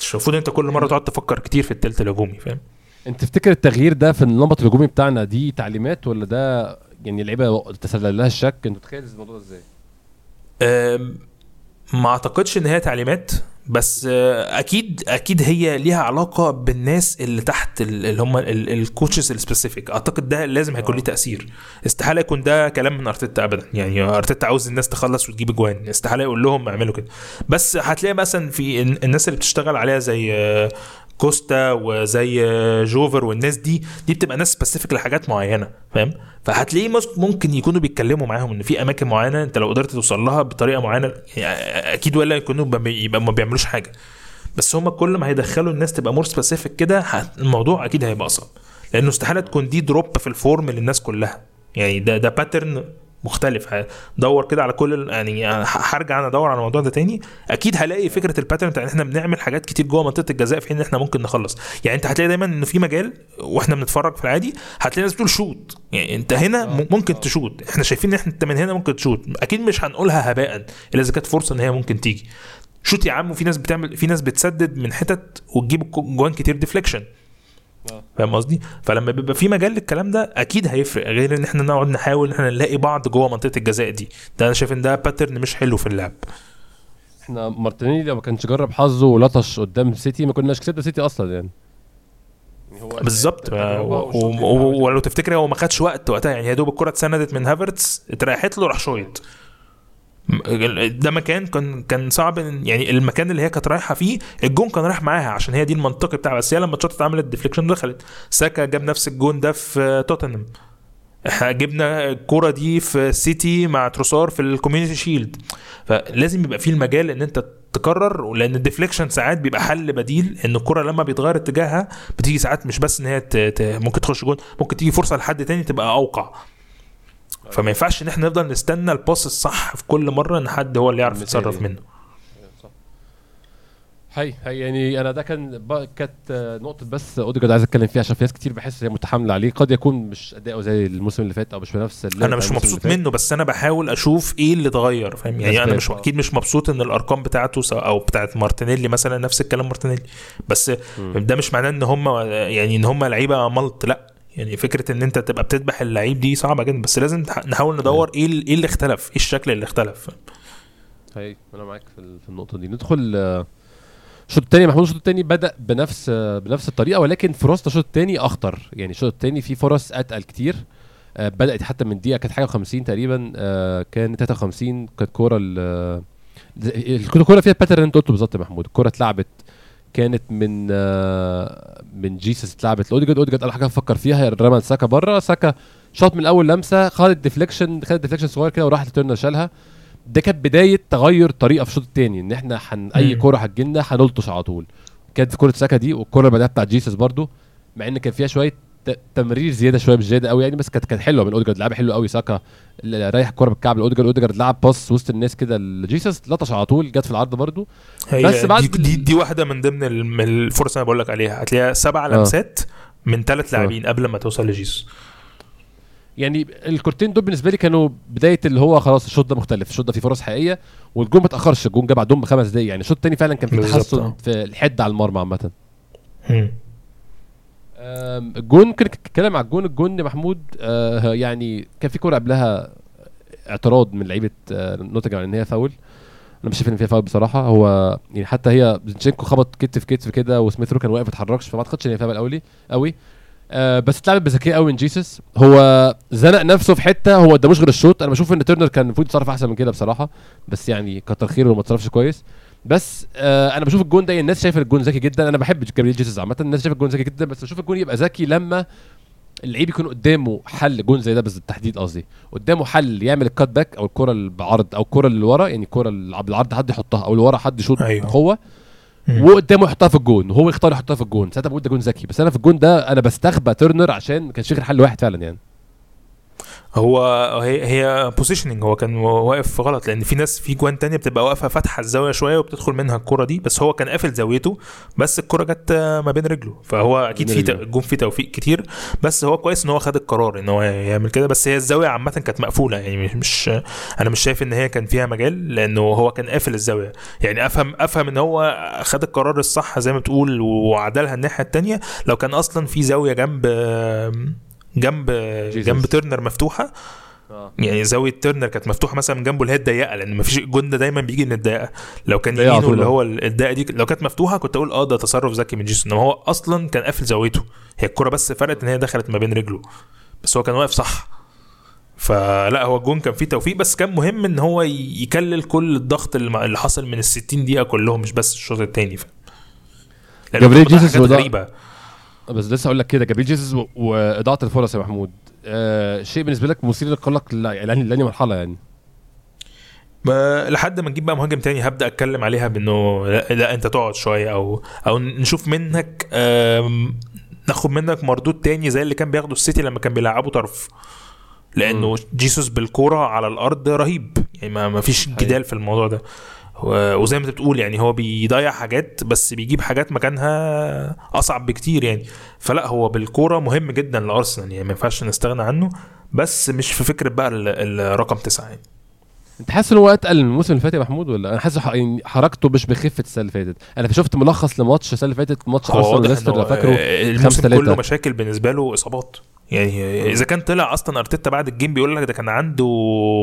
مش المفروض أنت كل مرة تقعد تفكر كتير في التلت الهجومي فاهم؟ أنت تفتكر التغيير ده في النمط الهجومي بتاعنا دي تعليمات ولا ده يعني اللعيبه تسلل لها الشك؟ أنت متخيل الموضوع إزاي؟ ما أعتقدش إن هي تعليمات. بس أكيد أكيد هي ليها علاقة بالناس اللي تحت ال- اللي هم ال coaches ال specific اعتقد ده لازم هيكون ليه تأثير. استحالة يكون ده كلام من أرتيتا ابدا. يعني أرتيتا عاوز الناس تخلص وتجيب اجوان استحالة يقول لهم اعملوا كده. بس هتلاقي مثلا في ال- الناس اللي بتشتغل عليها زي كوستا وزي جوفر والناس دي دي بتبقى ناس specific لحاجات معينة فاهم؟ فهتلاقيه ممكن يكونوا بيتكلموا معاهم إن في أماكن معينة أنت لو قدرت توصل لها بطريقة معينة يعني أكيد ولا يكونوا يبقى ما بيعملوش حاجة. بس هم كل ما هيدخلوا الناس تبقى more specific كده الموضوع أكيد هيبقى أصعب. لأنه استحالة تكون دي drop في ال form للناس كلها. يعني ده ده pattern مختلف. هدور كده على كل يعني هرجع أنا ادور على الموضوع ده تاني. أكيد هلاقي فكرة ال pattern بتاع إن إحنا بنعمل حاجات كتير جوه منطقة الجزاء في حين إن إحنا ممكن نخلص. يعني أنت هتلاقي دايما ان في مجال وإحنا بنتفرج في العادي هتلاقي ناس بتقول shoot يعني أنت هنا م- ممكن تشوت. إحنا شايفين إن إحنا أنت من هنا ممكن تشوت. أكيد مش هنقولها هباء إلا إذا كانت فرصة إن هي ممكن تيجي. shoot يا عم وفي ناس بتعمل في ناس بتسدد من حتت وتجيب جوان كتير deflection فاهم قصدي؟ فلما بيبقى في مجال للكلام ده أكيد هيفرق غير إن إحنا نقعد نحاول ان إحنا نلاقي بعض جوه منطقة الجزاء دي. ده أنا شايف إن ده pattern مش حلو في اللعب. إحنا مارتينيلي لو ما كانش جرب حظه ولطش قدام سيتي ما كناش كسبنا سيتي أصلا يعني. يعني بالظبط. ولو تفتكر هو ما خدش وقت وقتها يعني يا دوب الكرة اتسندت من هافرتس اتريحت له راح شويت. م- ده مكان كان كان صعب يعني المكان اللي هي كانت رايحة فيه الجون كان رايح معاها عشان هي دي المنطقي بتاعها. بس هي لما اتشطت عملت deflection دخلت. ساكا جاب نفس الجون ده في توتنهام إحنا جبنا الكورة دي في سيتي مع تروسار في الكوميونتي شيلد فلازم يبقى في المجال إن أنت تكرر لأن ال deflection ساعات بيبقى حل بديل إن الكره لما بيتغير اتجاهها بتيجي ساعات مش بس إن هي. ممكن تخش جون ممكن تيجي فرصة لحد تاني تبقى أوقع. فما ينفعش ان إحنا نفضل نستنى ال pass الصح في كل مرة ان حد هو اللي يعرف. يتصرف منه هي هي يعني أنا ده كان كانت نقطة بس أوديجارد عايز أتكلم فيها عشان في ناس كتير بحس هي متحاملة عليه قد يكون مش أداؤه زي الموسم اللي فات أو مش بنفس أنا مش مبسوط. منه بس أنا بحاول أشوف إيه اللي اتغير فاهم يعني أنا مش. أكيد مش مبسوط إن الأرقام بتاعته أو بتاعت مارتينيلي مثلا نفس الكلام مارتينيلي بس مم. ده مش معناه إن هم يعني إن هم لعيبة ملط لأ يعني فكرة إن أنت تبقى بتذبح اللعيب دي صعبة جدا بس لازم نحاول ندور إيه إيه اللي اختلف إيه الشكل اللي اختلف. هي أنا معاك في, ال- في النقطة دي. ندخل آه، الشوط الثاني محمود الشوط الثاني بدأ بنفس آه، بنفس الطريقة ولكن فرص الشوط الثاني أخطر. يعني الشوط الثاني فيه فرص أتقل كتير آه، بدأت حتى من دقيقة كانت حاجة 50 تقريبا كان 53 كانت كورة ال- الكورة فيها pattern أنت قلته بالظبط يا محمود. الكورة اتلعبت كانت من آه، من جيسس اتلعبت لأوديجارد. أوديجارد أول حاجة فكر فيها رمى ساكا بره. ساكا شاط من أول لمسة خدت deflection خدت deflection صغير كده وراح لتيرنر شالها. ده كانت بداية تغير طريقة في الشوط الثاني إن إحنا حن أي كوره هتجيلنا هنلطش على طول. كانت كوره ساكا دي والكوره اللي بعدها بتاعت جيسس برضو مع إن كان فيها شوية تمرير زيادة شوية مش زيادة قوي يعني بس كانت كانت حلوة من أوديجارد لعبها حلو قوي ساكا. رايح الكوره بالكعب لأوديجارد أوديجارد لعب pass وسط الناس كده لجيسس لطش على طول جت في العرض برضو هي بس بعد دي, دي, دي واحدة من ضمن ال- من الفرص اللي أنا بقول لك عليها. هتلاقيها سبع لمسات من ثلاث آه. لاعبين قبل ما توصل لجيسوس. يعني الكورتين دول بالنسبة لي كانوا بداية اللي هو خلاص الشوط ده مختلف الشوط ده فيه فرص حقيقية والجون ما اتأخرش الجون جه بعدهم بخمس دقايق. يعني الشوط الثاني فعلا كان فيه بالظبط، تحسن آه. في الحد على المرمى عامة. الجون كان الكلام على الجون الجون محمود آه يعني كان في كورة قبلها اعتراض من لعيبة آه نوتنجهام إن هي فاول. أنا مش شايف إن فيها فاول بصراحة. هو يعني حتى هي زينشينكو خبط كتف كتف كده وسميث رو كان واقف ما اتحركش فما أعتقدش إن هي فاول قوي قوي آه بس اتلعبت بذكاء قوي من جيسس هو زنق نفسه في حتة هو قدامهوش غير الشوط. أنا بشوف إن تيرنر كان المفروض يتصرف أحسن من كده بصراحة بس يعني كتر خيره وما اتصرفش كويس. بس آه أنا بشوف الجون ده الناس شايفة الجون ذكي جدا. أنا بحب جابريل جيسس عامة. الناس شايفة الجون ذكي جدا بس بشوف الجون يبقى ذكي لما اللعيب يكون قدامه حل جون زي ده بس بالتحديد قصدي. قدامه حل يعمل ال cut back أو الكرة اللي بعرض أو الكرة اللي ورا يعني الكرة اللي بالعرض حد يحطها أو اللي ورا حد يشوط أيوه. بقوة. وقدامه يحطها في الجون. وهو يختار يحطها في الجون. ساعتها بقول ده جون ذكي. بس أنا في الجون ده أنا بستغبى تيرنر عشان ما كانش غير حل واحد فعلا يعني. هو هي هي positioning هو كان واقف غلط لأن في ناس في جوان تانية بتبقى واقفة فاتحة الزاوية شوية وبتدخل منها الكرة دي بس هو كان قافل زاويته بس الكرة جت ما بين رجله فهو أكيد في. جون فيه توفيق كتير بس هو كويس إن هو خد القرار إن هو يعمل كده بس هي الزاوية عامة كانت مقفولة يعني مش, مش أنا مش شايف إن هي كان فيها مجال لأنه هو كان قافل الزاوية يعني أفهم أفهم إن هو خد القرار الصح زي ما بتقول وعدلها الناحية التانية لو كان أصلا في زاوية جنب جنب Jesus. جنب ترنر مفتوحة. يعني زاوية ترنر كانت مفتوحة مثلا من جنبه اللي هي الضيقة لأن مفيش الجون ده دايما بيجي من الضيقة. لو كان يمينه اللي آه. هو الضيقة دي لو كانت مفتوحة كنت أقول آه ده تصرف ذكي من جيسون إنما هو أصلا كان قافل زاويته. هي الكرة بس فرقت إن هي دخلت ما بين رجله. بس هو كان واقف صح. فلا هو الجون كان فيه توفيق بس كان مهم إن هو يكلل كل الضغط اللي حصل من ال 60 دقيقة كلهم مش بس الشوط الثاني جابرييل جيسوس غريبه بس لسه أقول لك كده جابريل جيسس و- وإضاعة الفرص يا محمود. آه شيء بالنسبة لك مثير للقلق لأ- يعني لاني مرحلة يعني؟ ما لحد ما نجيب بقى مهاجم تاني هبدأ أتكلم عليها بإنه لا, لا أنت تقعد شوية أو أو نشوف منك آم، ناخد منك مردود تاني زي اللي كان بياخده السيتي لما كان بيلعبوا طرف. لأنه جيسوس بالكوره على الأرض رهيب. يعني ما ما فيش جدال في الموضوع ده. وزي ما انت بتقول يعني هو بيضيع حاجات بس بيجيب حاجات مكانها أصعب بكتير يعني. فلا هو بالكورة مهم جدا لأرسنال يعني ما ينفعش نستغنى عنه بس مش في فكرة بقى ال- الرقم تسعة يعني. انت حاسس ان هو أتقل من الموسم اللي فات يا محمود ولا أنا حاسس ح- يعني حركته مش بخفه السنة اللي فاتت أنا شفت ملخص لماتش السنة اللي فاتت ماتش أرسنال وليستر إنه لو فاكره آه، خمسة الموسم تلاتة. كله مشاكل بالنسبة له إصابات يعني إذا كان طلع أصلا أرتيتا بعد ال game بيقول لك ده كان عنده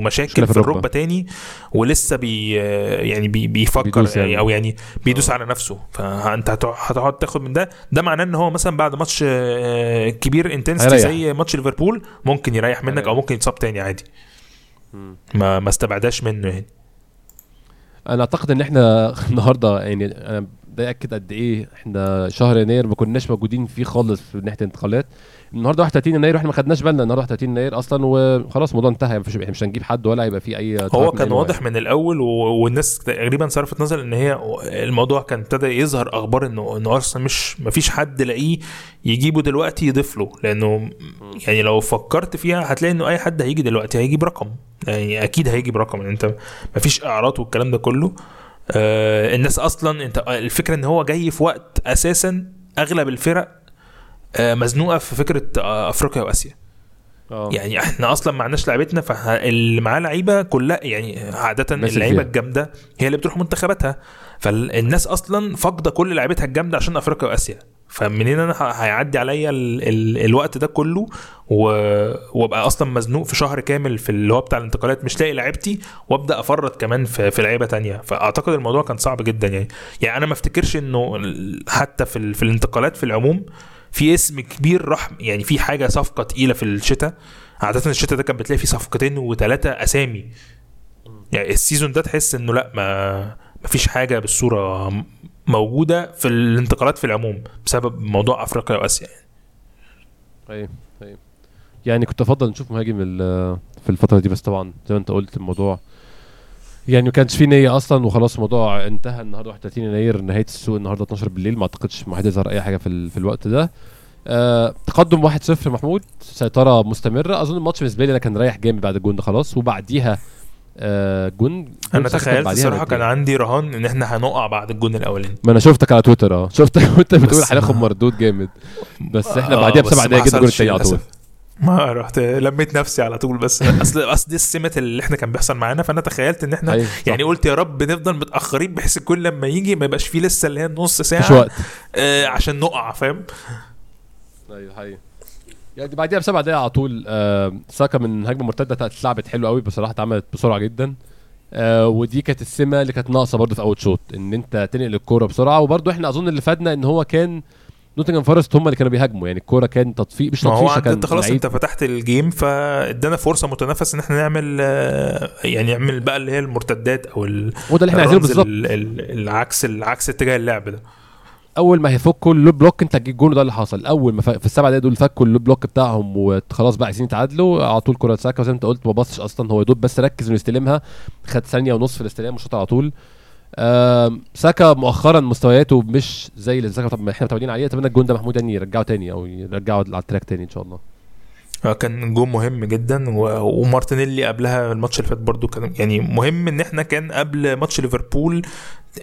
مشاكل في. الركبة تاني ولسه بي يعني بي بيفكر يعني. يعني أو يعني بيدوس على نفسه فأنت هتقعد- تاخد من ده ده معناه إن هو مثلا بعد ماتش آه، كبير intensity. زي ماتش ليفربول ممكن يريح منك هيريح. أو ممكن يتصاب تاني عادي ما ما استبعداش منه يعني. أنا أعتقد إن إحنا <laughs> النهارده يعني أنا ده ياكد قد إيه إحنا شهر يناير ما كناش موجودين فيه خالص في ناحية الانتقالات. النهارده 31 يناير وإحنا ما خدناش بالنا النهارده 31 يناير أصلا وخلاص الموضوع انتهى. مفيش مش هنجيب حد ولا هيبقى في أي هو كان واضح من الأول. والناس تقريبا صرفت نظر إن هي الموضوع كان ابتدى يظهر أخبار انه إنه أرسنال مش مفيش حد لاقيه يجيبه دلوقتي يضيف له لأنه يعني لو فكرت فيها هتلاقي إنه أي حد هيجي دلوقتي هيجيب رقم. يعني أكيد هيجيب رقم. يعني أنت مفيش إعراض والكلام ده كله. آه الناس أصلا انت الفكرة إن هو جاي في وقت أساسا أغلب الفرق مزنوقة في فكرة آه أفريقيا وآسيا. آه. يعني إحنا أصلا ما عندناش لعيبتنا فاللي معاه لعيبة كلها يعني عادة اللعيبة. الجامدة هي اللي بتروح منتخباتها. فالناس أصلا فاقدة كل لعيبتها الجامدة عشان أفريقيا وآسيا. فمنين أنا هيعدي عليا ال ال الوقت ده كله؟ وأبقى أصلا مزنوق في شهر كامل في اللي هو بتاع الانتقالات مش لاقي لعيبتي وأبدأ أفرط كمان في, في لعيبة تانية. فأعتقد الموضوع كان صعب جدا يعني. يعني أنا ما أفتكرش إنه حتى في, ال- في الانتقالات في العموم في اسم كبير راح يعني في حاجة صفقة تقيلة في الشتاء. عادة الشتاء ده كان بتلاقي فيه صفقتين وثلاثه أسامي. يعني السيزون ده تحس إنه لأ ما ما فيش حاجة بالصورة موجودة في الانتقالات في العموم بسبب موضوع أفريقيا وآسيا. يعني. أيوه أيوه يعني كنت أفضل نشوف مهاجم في الفترة دي بس طبعا زي ما أنت قلت الموضوع يعني ما كانش فيه نية أصلا وخلاص الموضوع انتهى النهارده 31 يناير نهاية السوق النهارده 12 بالليل ما أعتقدش ما حد يظهر أي حاجة في, ال... في الوقت ده. آه تقدم 1-0 محمود سيطرة مستمرة. أظن الماتش بالنسبة لي أنا كان رايح جامد بعد الجون ده خلاص وبعديها آه جون أنا تخيلت الصراحة كان. عندي رهان إن إحنا هنقع بعد الجون الأولاني. ما أنا شفتك على تويتر أه. شفتك وانت بتقول هناخد مردود جامد. بس إحنا آه، بعديها بس بسبع دقايق جدا الجون حصلش التاني على طول. ما رحت لميت نفسي على طول. بس أصل أصل دي السمة اللي إحنا كان بيحصل معانا. فأنا تخيلت إن إحنا أيوة، صح. يعني قلت يا رب نفضل متأخرين بحيث كل لما يجي ما يبقاش فيه لسه اللي هي النص مفيش ساعه وقت. آه عشان نقع فاهم؟ أيوه حقيقي. يعني بعديها بسبع دقايق على طول آه ساكا من هجمه مرتده اتلعبت حلو قوي بصراحة اتعملت بسرعة جدا. آه ودي كانت السمة اللي كانت ناقصة برضه في أول شوط إن أنت تنقل الكورة بسرعة. وبرضه إحنا أظن اللي فادنا إن هو كان نوتنجهام فورست هم اللي كانوا بيهاجموا. يعني الكورة كان تطفيش ما هو تطفيشه انت, كان انت خلاص. انت فتحت ال game فادانا فرصة متنفس ان إحنا نعمل يعني نعمل بقى اللي هي المرتدات أو ال- وده اللي إحنا عايزينه بالظبط. ال- ال- العكس العكس اتجاه اللعب ده. أول ما هيفكوا ال low block انت هتجيب جون ده اللي حصل. أول ما. في السبع دقايق دول فكوا ال low block بتاعهم وخلاص بقى عايزين يتعادلوا على طول كرة ساكا زي ما انت قلت ما بصش أصلا هو يا دوب بس ركز انه يستلمها خد ثانية ونص في الاستلام وشاط على طول. ساكا مؤخرا مستوياته مش زي اللي ساكا طب إحنا متعودين عليه. أتمنى الجون ده محمود يعني يرجعه تاني أو يرجعه على ال track تاني إن شاء الله. كان جون مهم جدا ومارتينيلي قبلها الماتش اللي فات برضو كان يعني مهم إن إحنا كان قبل ماتش ليفربول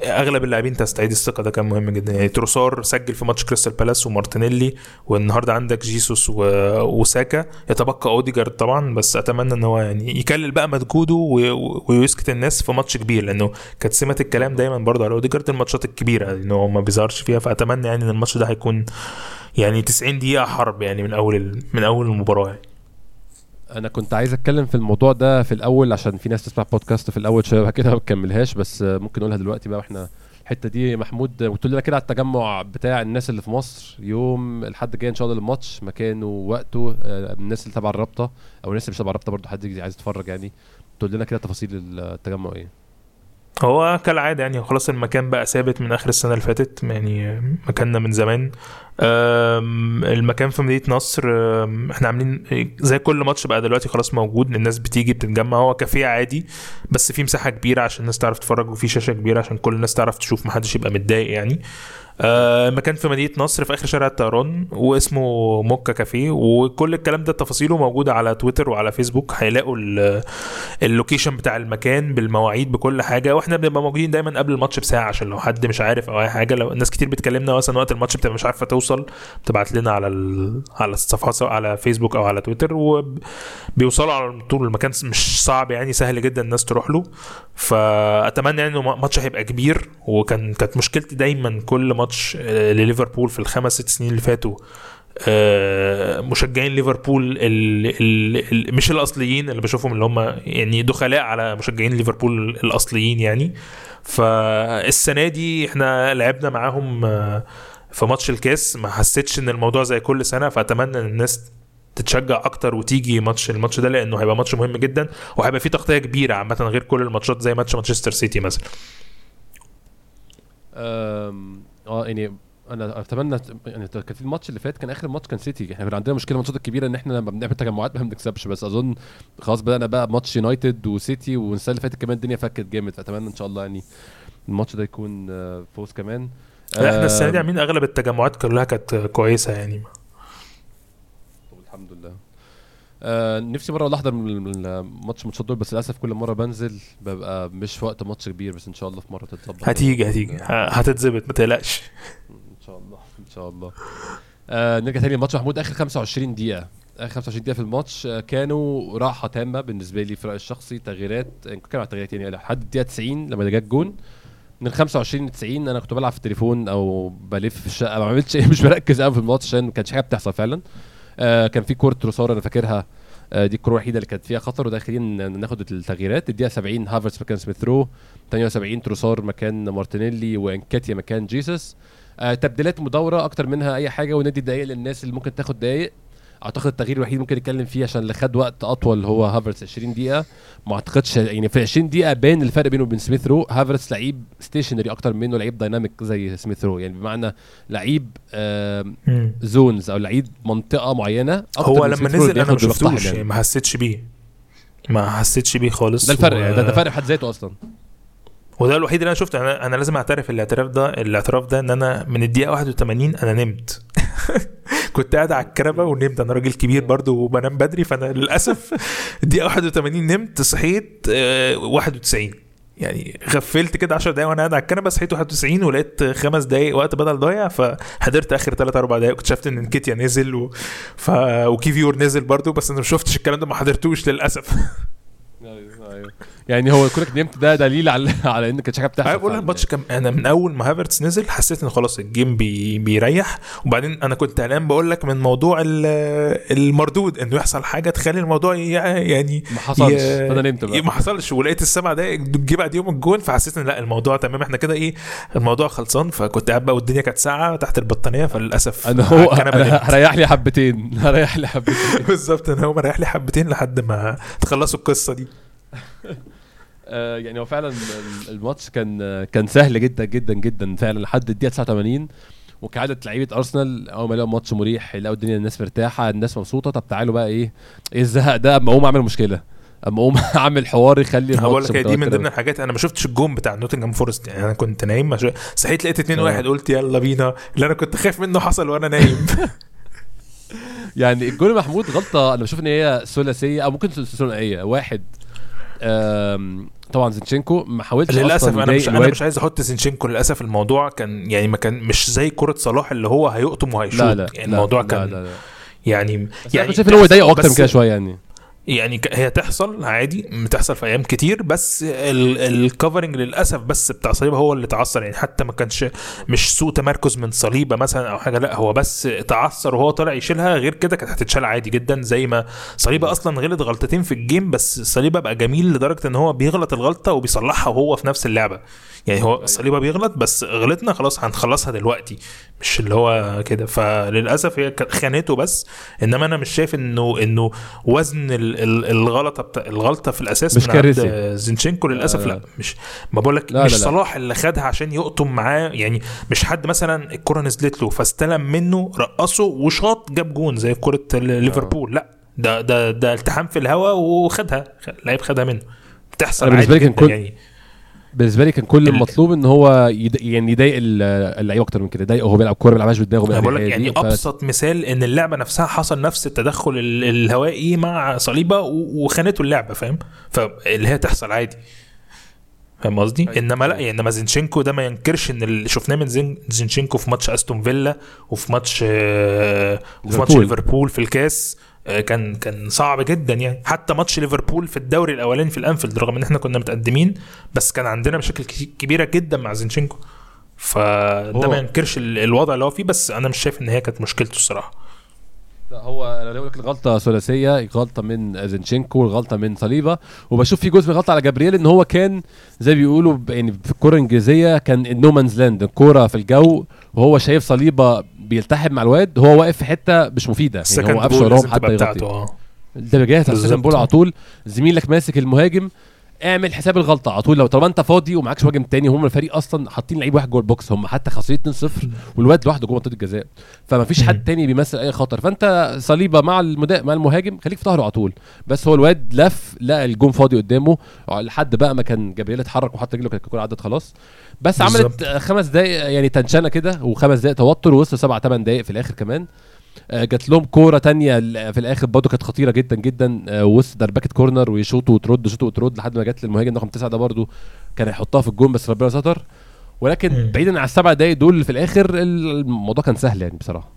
أغلب اللاعبين تستعيد الثقة ده كان مهم جدا. يعني تروسار سجل في ماتش كريستال بالاس ومارتينيلي والنهاردة عندك جيسوس و... وساكا يتبقى أوديجارد طبعا بس أتمنى إن هو يعني يكلل بقى مجهوده ويسكت الناس في ماتش كبير لأنه كانت سمه الكلام دايما برضه على أوديجارد الماتشات الكبيرة انه هو ما بيظهرش فيها فأتمنى يعني إن الماتش ده هيكون يعني 90 دقيقة حرب يعني من أول. من أول المباراة يعني. أنا كنت عايز أتكلم في الموضوع ده في الأول عشان في ناس تسمع بودكاست في الأول شوية كده ما بتكملهاش بس ممكن نقولها دلوقتي بقى وإحنا الحتة دي محمود قلت لنا كده على التجمع بتاع الناس اللي في مصر يوم الحد الجاي إن شاء الله للماتش مكانه ووقته آه، الناس اللي تبع الرابطة أو الناس اللي مش تبع الرابطة برضه حد عايز يتفرج يعني تقول لنا كده تفاصيل التجمع إيه هو كالعادة يعني خلاص المكان بقى ثابت من آخر السنة اللي فاتت يعني مكاننا من زمان. المكان في مدينة نصر إحنا عاملين زي كل ماتش بقى دلوقتي خلاص موجود الناس بتيجي بتتجمع. هو كافيه عادي بس في مساحة كبيرة عشان الناس تعرف تتفرج وفي شاشة كبيرة عشان كل الناس تعرف تشوف محدش يبقى متضايق يعني. آه، مكان في مدينة نصر في آخر شارع الطيران واسمه موكا كافيه وكل الكلام ده تفاصيله موجودة على تويتر وعلى فيسبوك. هيلاقوا ال- اللوكيشن بتاع المكان بالمواعيد بكل حاجة. وإحنا بنبقى موجودين دايما قبل الماتش بساعة عشان لو حد مش عارف أو أي حاجة لو الناس كتير بتكلمنا مثلا وقت الماتش بتبقى مش عارفة توصل بتبعت لنا على. على الصفحات على فيسبوك أو على تويتر. وبيوصلوا على طول. المكان مش صعب يعني سهل جدا الناس تروح له. فأتمنى يعني إنه ماتش هيبقى كبير وكان كانت مشكلتي دايما كل ماتش آه، لليفربول في الخمس ست سنين اللي فاتوا. آه، مشجعين ليفربول مش الأصليين اللي بشوفهم اللي هم يعني دخلاء على مشجعين ليفربول الأصليين يعني. فالسنة دي إحنا لعبنا معاهم آه، في ماتش الكاس. ما حسيتش إن الموضوع زي كل سنة فأتمنى إن الناس تتشجع أكتر وتيجي ماتش الماتش ده لأنه هيبقى ماتش مهم جدا وهيبقى فيه تغطية كبيرة عامة غير كل الماتشات زي ماتش مانشستر سيتي مثلا. آه يعني أنا أتمنى يعني كان في الماتش اللي فات كان آخر ماتش كان سيتي. إحنا كان عندنا مشكلة الماتشات الكبيرة إن إحنا لما بنعمل تجمعات ما بنكسبش. بس أظن خلاص بدأنا بقى ماتش يونايتد وسيتي والسنة اللي فاتت كمان الدنيا فكت جامد. فأتمنى إن شاء الله يعني الماتش ده يكون آه، فوز كمان. إحنا السنة دي عاملين أغلب التجمعات كلها كانت كويسة يعني. الحمد لله. آه نفسي مرة احضر ماتشات دول بس للأسف كل مرة بنزل ببقى مش في وقت ماتش كبير بس إن شاء الله في مرة تتظبط. هتيجي هتيجي. ه- هتتظبط ما تقلقش. إن شاء الله إن شاء الله. آه نرجع تاني للماتش محمود. آخر 25 دقيقة. آخر 25 دقيقة في الماتش. آه كانوا راحة تامة بالنسبة لي في رايي الشخصي. تغييرات يعني كان على تغييرات يعني لحد الدقيقة 90 لما جت جون. من 25 ل 90 أنا كنت بلعب في التليفون أو بلف في الشقة. ما عملتش إيه مش بركز قوي في الماتش عشان ما كانش حاجة بتحصل فعلا. آه كان في كوره تروسار أنا فاكرها. آه دي الكوره الوحيدة اللي كانت فيها خطر وداخلين ناخد التغييرات. الدقيقة 70 هافرتس مكان سميث رو 78 تروسار مكان مارتينيلي وإنكاتيا مكان جيسس آه تبديلات مدورة أكتر منها أي حاجة وندي دقايق للناس اللي ممكن تاخد دقايق. أعتقد التغيير الوحيد ممكن نتكلم فيه عشان اللي خد وقت أطول هو هافرتس 20 دقيقة. ما أعتقدش يعني في 20 دقيقة باين الفرق بينه وبين سميث رو. هافرتس لعيب stationary أكتر منه لعيب dynamic زي سميث رو. يعني بمعنى لعيب آه. zones أو لعيب منطقة معينة أكتر هو من لما سميث رو نزل أنا ما شفتوش يعني ما حسيتش بيه. ما حسيتش بيه خالص. ده الفرق و- يعني ده, ده فرق في حد ذاته أصلا. وده الوحيد اللي أنا شفته. أنا أنا لازم أعترف الاعتراف ده الاعتراف ده إن أنا من الدقيقة 81 أنا نمت. <laughs> كنت قاعد على الكنبة ونمت. أنا راجل كبير برضو وبنام بدري فأنا للأسف <laughs> الدقيقة 81 نمت صحيت آه، 91 يعني غفلت كده 10 دقايق وأنا قاعد على الكنبة صحيت 91 ولقيت خمس دقايق وقت بدل ضايع فحضرت آخر 3 4 دقايق. واكتشفت إن إنكيتيا نزل و... ف... وكيفيور نزل برضو بس أنا ما شفتش الكلام ده ما حضرتوش للأسف. <laughs> أيوه أيوه. يعني هو كونك نمت ده دليل على <laughs> على إن كانت حاجة بتحصل أنا بقول الماتش كان أنا من أول ما هافرتس نزل حسيت إن خلاص ال game بي بيريح. وبعدين أنا كنت قلقان بقول لك من موضوع ال- المردود إنه يحصل حاجة تخلي الموضوع يعني ما حصلش. ي- فأنا نمت بقى. ما حصلش. ولقيت السبع دقايق جه بعد يوم الجون فحسيت إن لأ الموضوع تمام. إحنا كده إيه الموضوع خلصان. فكنت قاعد بقى والدنيا كانت ساعه تحت البطانية. فللأسف أنا هو. <laughs> هريح لي حبتين. <laughs> هريح لي حبتين. بالظبط. أنا هو مريح لي حبتين لحد ما تخلصوا القصة دي. يعني هو فعلا الماتش كان كان سهل جدا جدا جدا فعلا لحد الدقيقة 89 وكعادة لعيبة أرسنال أول ما لقوا ماتش مريح لقوا الدنيا الناس مرتاحة الناس مبسوطة. طب تعالوا بقى إيه إيه الزهق ده؟ أما أقوم أعمل مشكلة. أما أقوم <laughs> أعمل حوار يخلي هقول لك دي من ضمن الحاجات. أنا ما شفتش الجون بتاع نوتنجهام فورست. يعني أنا كنت نايم صحيت لقيت 2 1 قلت يلا بينا. اللي أنا كنت خايف منه حصل وأنا نايم. <laughs> <laughs> يعني الجول محمود غلطة. أنا بشوف إن هي ثلاثية أو ممكن ثنائيه واحد طبعا زينشينكو ما حاولش للأسف أنا مش أنا. مش عايز أحط زينشينكو للأسف الموضوع كان يعني ما كان مش زي كرة صلاح اللي هو هيقطم وهيشوط لا لا يعني الموضوع لا كان لا لا. يعني بس يعني أنا شايف إن هو يضايقه أكتر من كده شوية يعني يعني هي تحصل عادي بتحصل في أيام كتير بس الكفرنج للأسف بس بتاع صليبة هو اللي تعثر يعني حتى ما كانش مش سوء تمركز من صليبة مثلا أو حاجة لا هو بس تعثر وهو طالع يشيلها غير كده كانت هتتشال عادي جدا زي ما صليبة أصلا غلط غلطتين في الجيم بس صليبة بقى جميل لدرجة إن هو بيغلط الغلطة وبيصلحها وهو في نفس اللعبة. يعني هو صليبة بيغلط بس غلطنا خلاص هنخلصها دلوقتي مش اللي هو كده. فللأسف هي خانته بس إنما أنا مش شايف انه إنه وزن الغلطة بتاع الغلطة في الأساس مش كارثي. زينشينكو للأسف لا، لا, لا. مش ما بقول لك مش لا، لا. صلاح اللي خدها عشان يقطم معاه يعني مش حد مثلا الكرة نزلت له فاستلم منه رقصه وشاط جاب جون زي كرة ال- ليفربول لا ده ده ده التحام في الهواء وخدها لعيب خدها منه بتحصل عادي لي كان يعني بالنسبة لي كان كل ال- المطلوب إن هو يد... يعني يضايق ال- اللعيبه أكتر من كده يضايقه وهو بيلعب كورة ما بيلعبهاش بدماغه أنا بيلعب بقول لك يعني ف- أبسط مثال إن اللعبة نفسها حصل نفس التدخل ال- الهوائي مع صليبة و- وخانته اللعبة فاهم فاللي هي تحصل عادي فاهم قصدي؟ أيوة. إنما لا إنما زينشينكو ده ما ينكرش إن اللي شفناه من زين زينشينكو في ماتش أستون فيلا وفي ماتش آه، وفي ماتش ليفربول. في الكاس كان كان صعب جدا يعني. حتى ماتش ليفربول في الدوري الأولاني في الأنفيلد رغم إن إحنا كنا متقدمين بس كان عندنا مشاكل كبيرة جدا مع زينشينكو. فده ما ينكرش ال- الوضع اللي هو فيه بس أنا مش شايف إن هي كانت مشكلته الصراحة. هو أنا بقول لك الغلطة ثلاثية غلطة من زينشينكو والغلطة من صليبة. وبشوف في جزء من الغلطه على جابرييل إن هو كان زي بيقولوا يعني في الكورة الإنجليزية كان no man's land الكورة في الجو وهو شايف صليبة بيلتحم مع الواد هو واقف في حتة مش مفيدة يعني هو واقف وراهم حتى يغطي جاهز على ال second. ball على طول زميلك ماسك المهاجم اعمل حساب الغلطة على طول. لو طالما انت فاضي ومعكش مهاجم تاني هم الفريق أصلا حاطين لعيب واحد جوه ال box هم حتى خسرين 2-0 والواد لوحده جوه منطقة الجزاء. فما فيش حد تاني بيمثل أي خطر. فأنت صليبة مع المدا... مع المهاجم خليك في ظهره على طول. بس هو الواد لف لقى الجون فاضي قدامه لحد بقى ما كان جابرييل اتحرك وحط رجله كانت الكوره عدت خلاص. بس بالظبط. عملت خمس دقائق يعني tension ـة كده وخمس دقائق توتر ووصل سبع ثمان دقائق في الآخر كمان. جات لهم كورة تانية في الآخر برضه كانت خطيرة جدا جدا آه، وسط دربكة كورنر ويشوطوا وترد شوط وترد لحد ما جت للمهاجم رقم تسعة ده برضه كان هيحطها في الجون بس ربنا ستر. ولكن. بعيدا عن السبع دقايق دول في الآخر الموضوع كان سهل يعني بصراحة.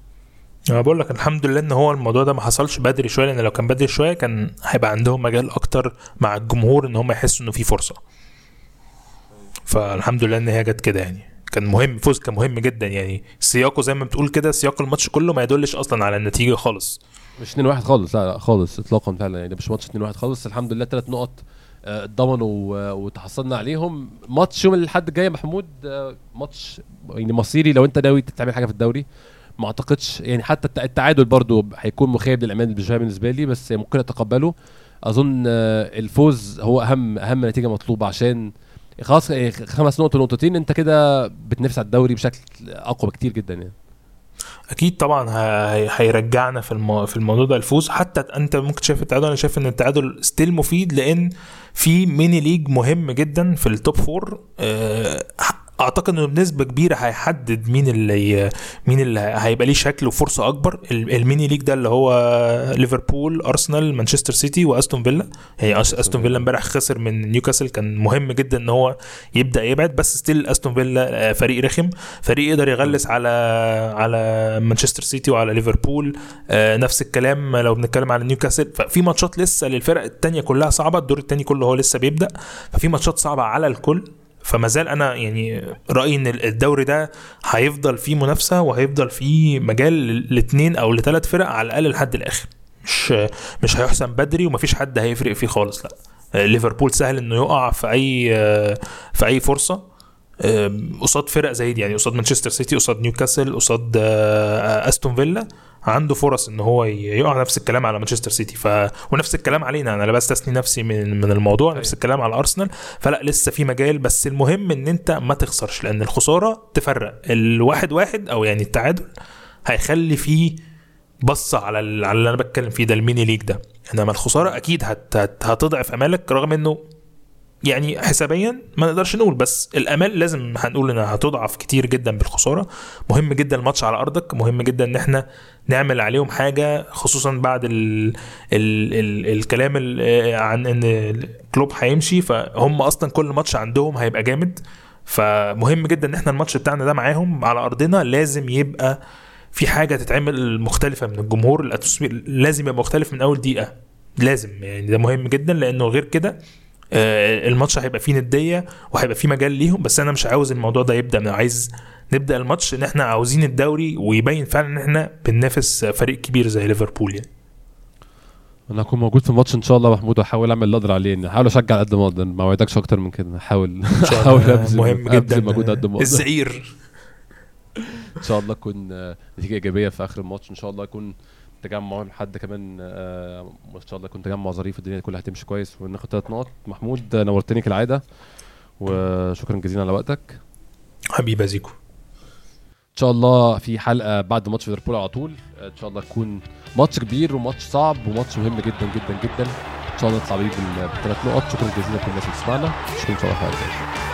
أنا بقول لك الحمد لله إن هو الموضوع ده ما حصلش بدري شوية لأن لو كان بدري شوية كان هيبقى عندهم مجال أكتر مع الجمهور إن هم يحسوا إنه في فرصة. فالحمد لله إن هي جت كده يعني. كان مهم فوز كان مهم جدا يعني. سياقه زي ما بتقول كده سياق الماتش كله ما يدلش أصلا على النتيجة خالص. مش 2 1 خالص لا لا خالص اطلاقا فعلا يعني مش ماتش 2 1 خالص. الحمد لله ثلاث نقط آه، اتضمنوا وتحصلنا عليهم. ماتش يوم الأحد الجاي محمود آه، ماتش يعني مصيري. لو أنت ناوي تعمل حاجة في الدوري ما أعتقدش يعني حتى الت- التعادل برضو هيكون مخيب للامان بالنسبة لي بس ممكن أتقبله. أظن آه، الفوز هو أهم أهم نتيجة مطلوبة عشان خلاص آه، خمس نقط ونقطتين انت كده بتنافس على الدوري بشكل أقوى بكتير جدا يعني. أكيد طبعا هيرجعنا في المو... في الموضوع ده الفوز. حتى أنت ممكن شايف التعادل أنا شايف إن التعادل still مفيد لأن في mini league مهم جدا في ال top four أعتقد إنه بنسبة كبيرة هيحدد مين اللي مين اللي هيبقى ليه شكل وفرصة أكبر. ال- ال mini league ده اللي هو ليفربول أرسنال مانشستر سيتي وأستون فيلا. هي أس- أستون فيلا امبارح خسر من نيوكاسل كان مهم جدا إن هو يبدأ يبعد بس still أستون فيلا آه، فريق رخم. فريق يقدر يغلس على على مانشستر سيتي وعلى ليفربول آه، نفس الكلام لو بنتكلم على نيوكاسل. ففي ماتشات لسه للفرق التانية كلها صعبة الدور التاني كله هو لسه بيبدأ. ففي ماتشات صعبة على الكل. فما زال أنا يعني رأيي إن الدوري ده هيفضل فيه منافسة وهيفضل فيه مجال لاثنين أو لثلاث فرق على الأقل لحد الآخر. مش مش هيحسم بدري ومفيش حد هيفرق فيه خالص لأ. ليفربول سهل إنه يقع في أي في أي فرصة. قصاد فرق زي دي يعني قصاد مانشستر سيتي قصاد نيوكاسل قصاد آه، آستون فيلا. عنده فرص إن هو يقع نفس الكلام على مانشستر سيتي. ف ونفس الكلام علينا. أنا لا بستثني نفسي من من الموضوع نفس الكلام على أرسنال. فلا لسه في مجال بس المهم إن أنت ما تخسرش لأن الخسارة تفرق. الواحد واحد أو يعني التعادل هيخلي فيه بصة على على اللي أنا بتكلم فيه ده ال mini league ده. إنما الخسارة أكيد هت هت هتضعف أمالك رغم إنه يعني حسابيا ما نقدرش نقول بس الأمال لازم هنقول إنها هتضعف كتير جدا بالخسارة. مهم جدا الماتش على أرضك مهم جدا إن إحنا نعمل عليهم حاجة خصوصا بعد ال ال ال الكلام ال عن إن كلوب هيمشي فهم أصلا كل ماتش عندهم هيبقى جامد. فمهم جدا إن إحنا الماتش بتاعنا ده معاهم على أرضنا لازم يبقى في حاجة تتعمل مختلفة من الجمهور لازم يبقى مختلف من أول دقيقة. لازم يعني ده مهم جدا لأنه غير كده آه، الماتش هيبقى فيه ندية وهيبقى فيه مجال ليهم بس أنا مش عاوز الموضوع ده يبدأ أنا عايز نبدأ الماتش إن إحنا عاوزين الدوري ويبين فعلا إن إحنا بننافس فريق كبير زي ليفربول يعني. أنا هكون موجود في الماتش إن شاء الله محمود واحاول أعمل اللي أقدر عليه. يعني هحاول أشجع قد ما أقدر ما اوعدكش أكتر من كده. إن <laughs> هحاول الله. أبذل- مهم جدا. مجهود قد ما أقدر. الزعير. إن شاء الله تكون نتيجة إيجابية في آخر الماتش. إن شاء الله يكون تجمع لحد كمان آه، إن شاء الله يكون تجمع ظريف الدنيا كلها هتمشي كويس وناخد ثلاث نقط. محمود نورتني كالعادة وشكرا جزيلا على وقتك. حبيبي زيكو إن شاء الله في حلقة بعد ماتش ليفربول على طول. إن شاء الله يكون ماتش كبير وماتش صعب وماتش مهم جدا جدا جدا. إن شاء الله نطلع بيه بالثلاث نقط. شكرا جزيلا لكل الناس اللي بتسمعنا. اشوفكم إن شاء الله في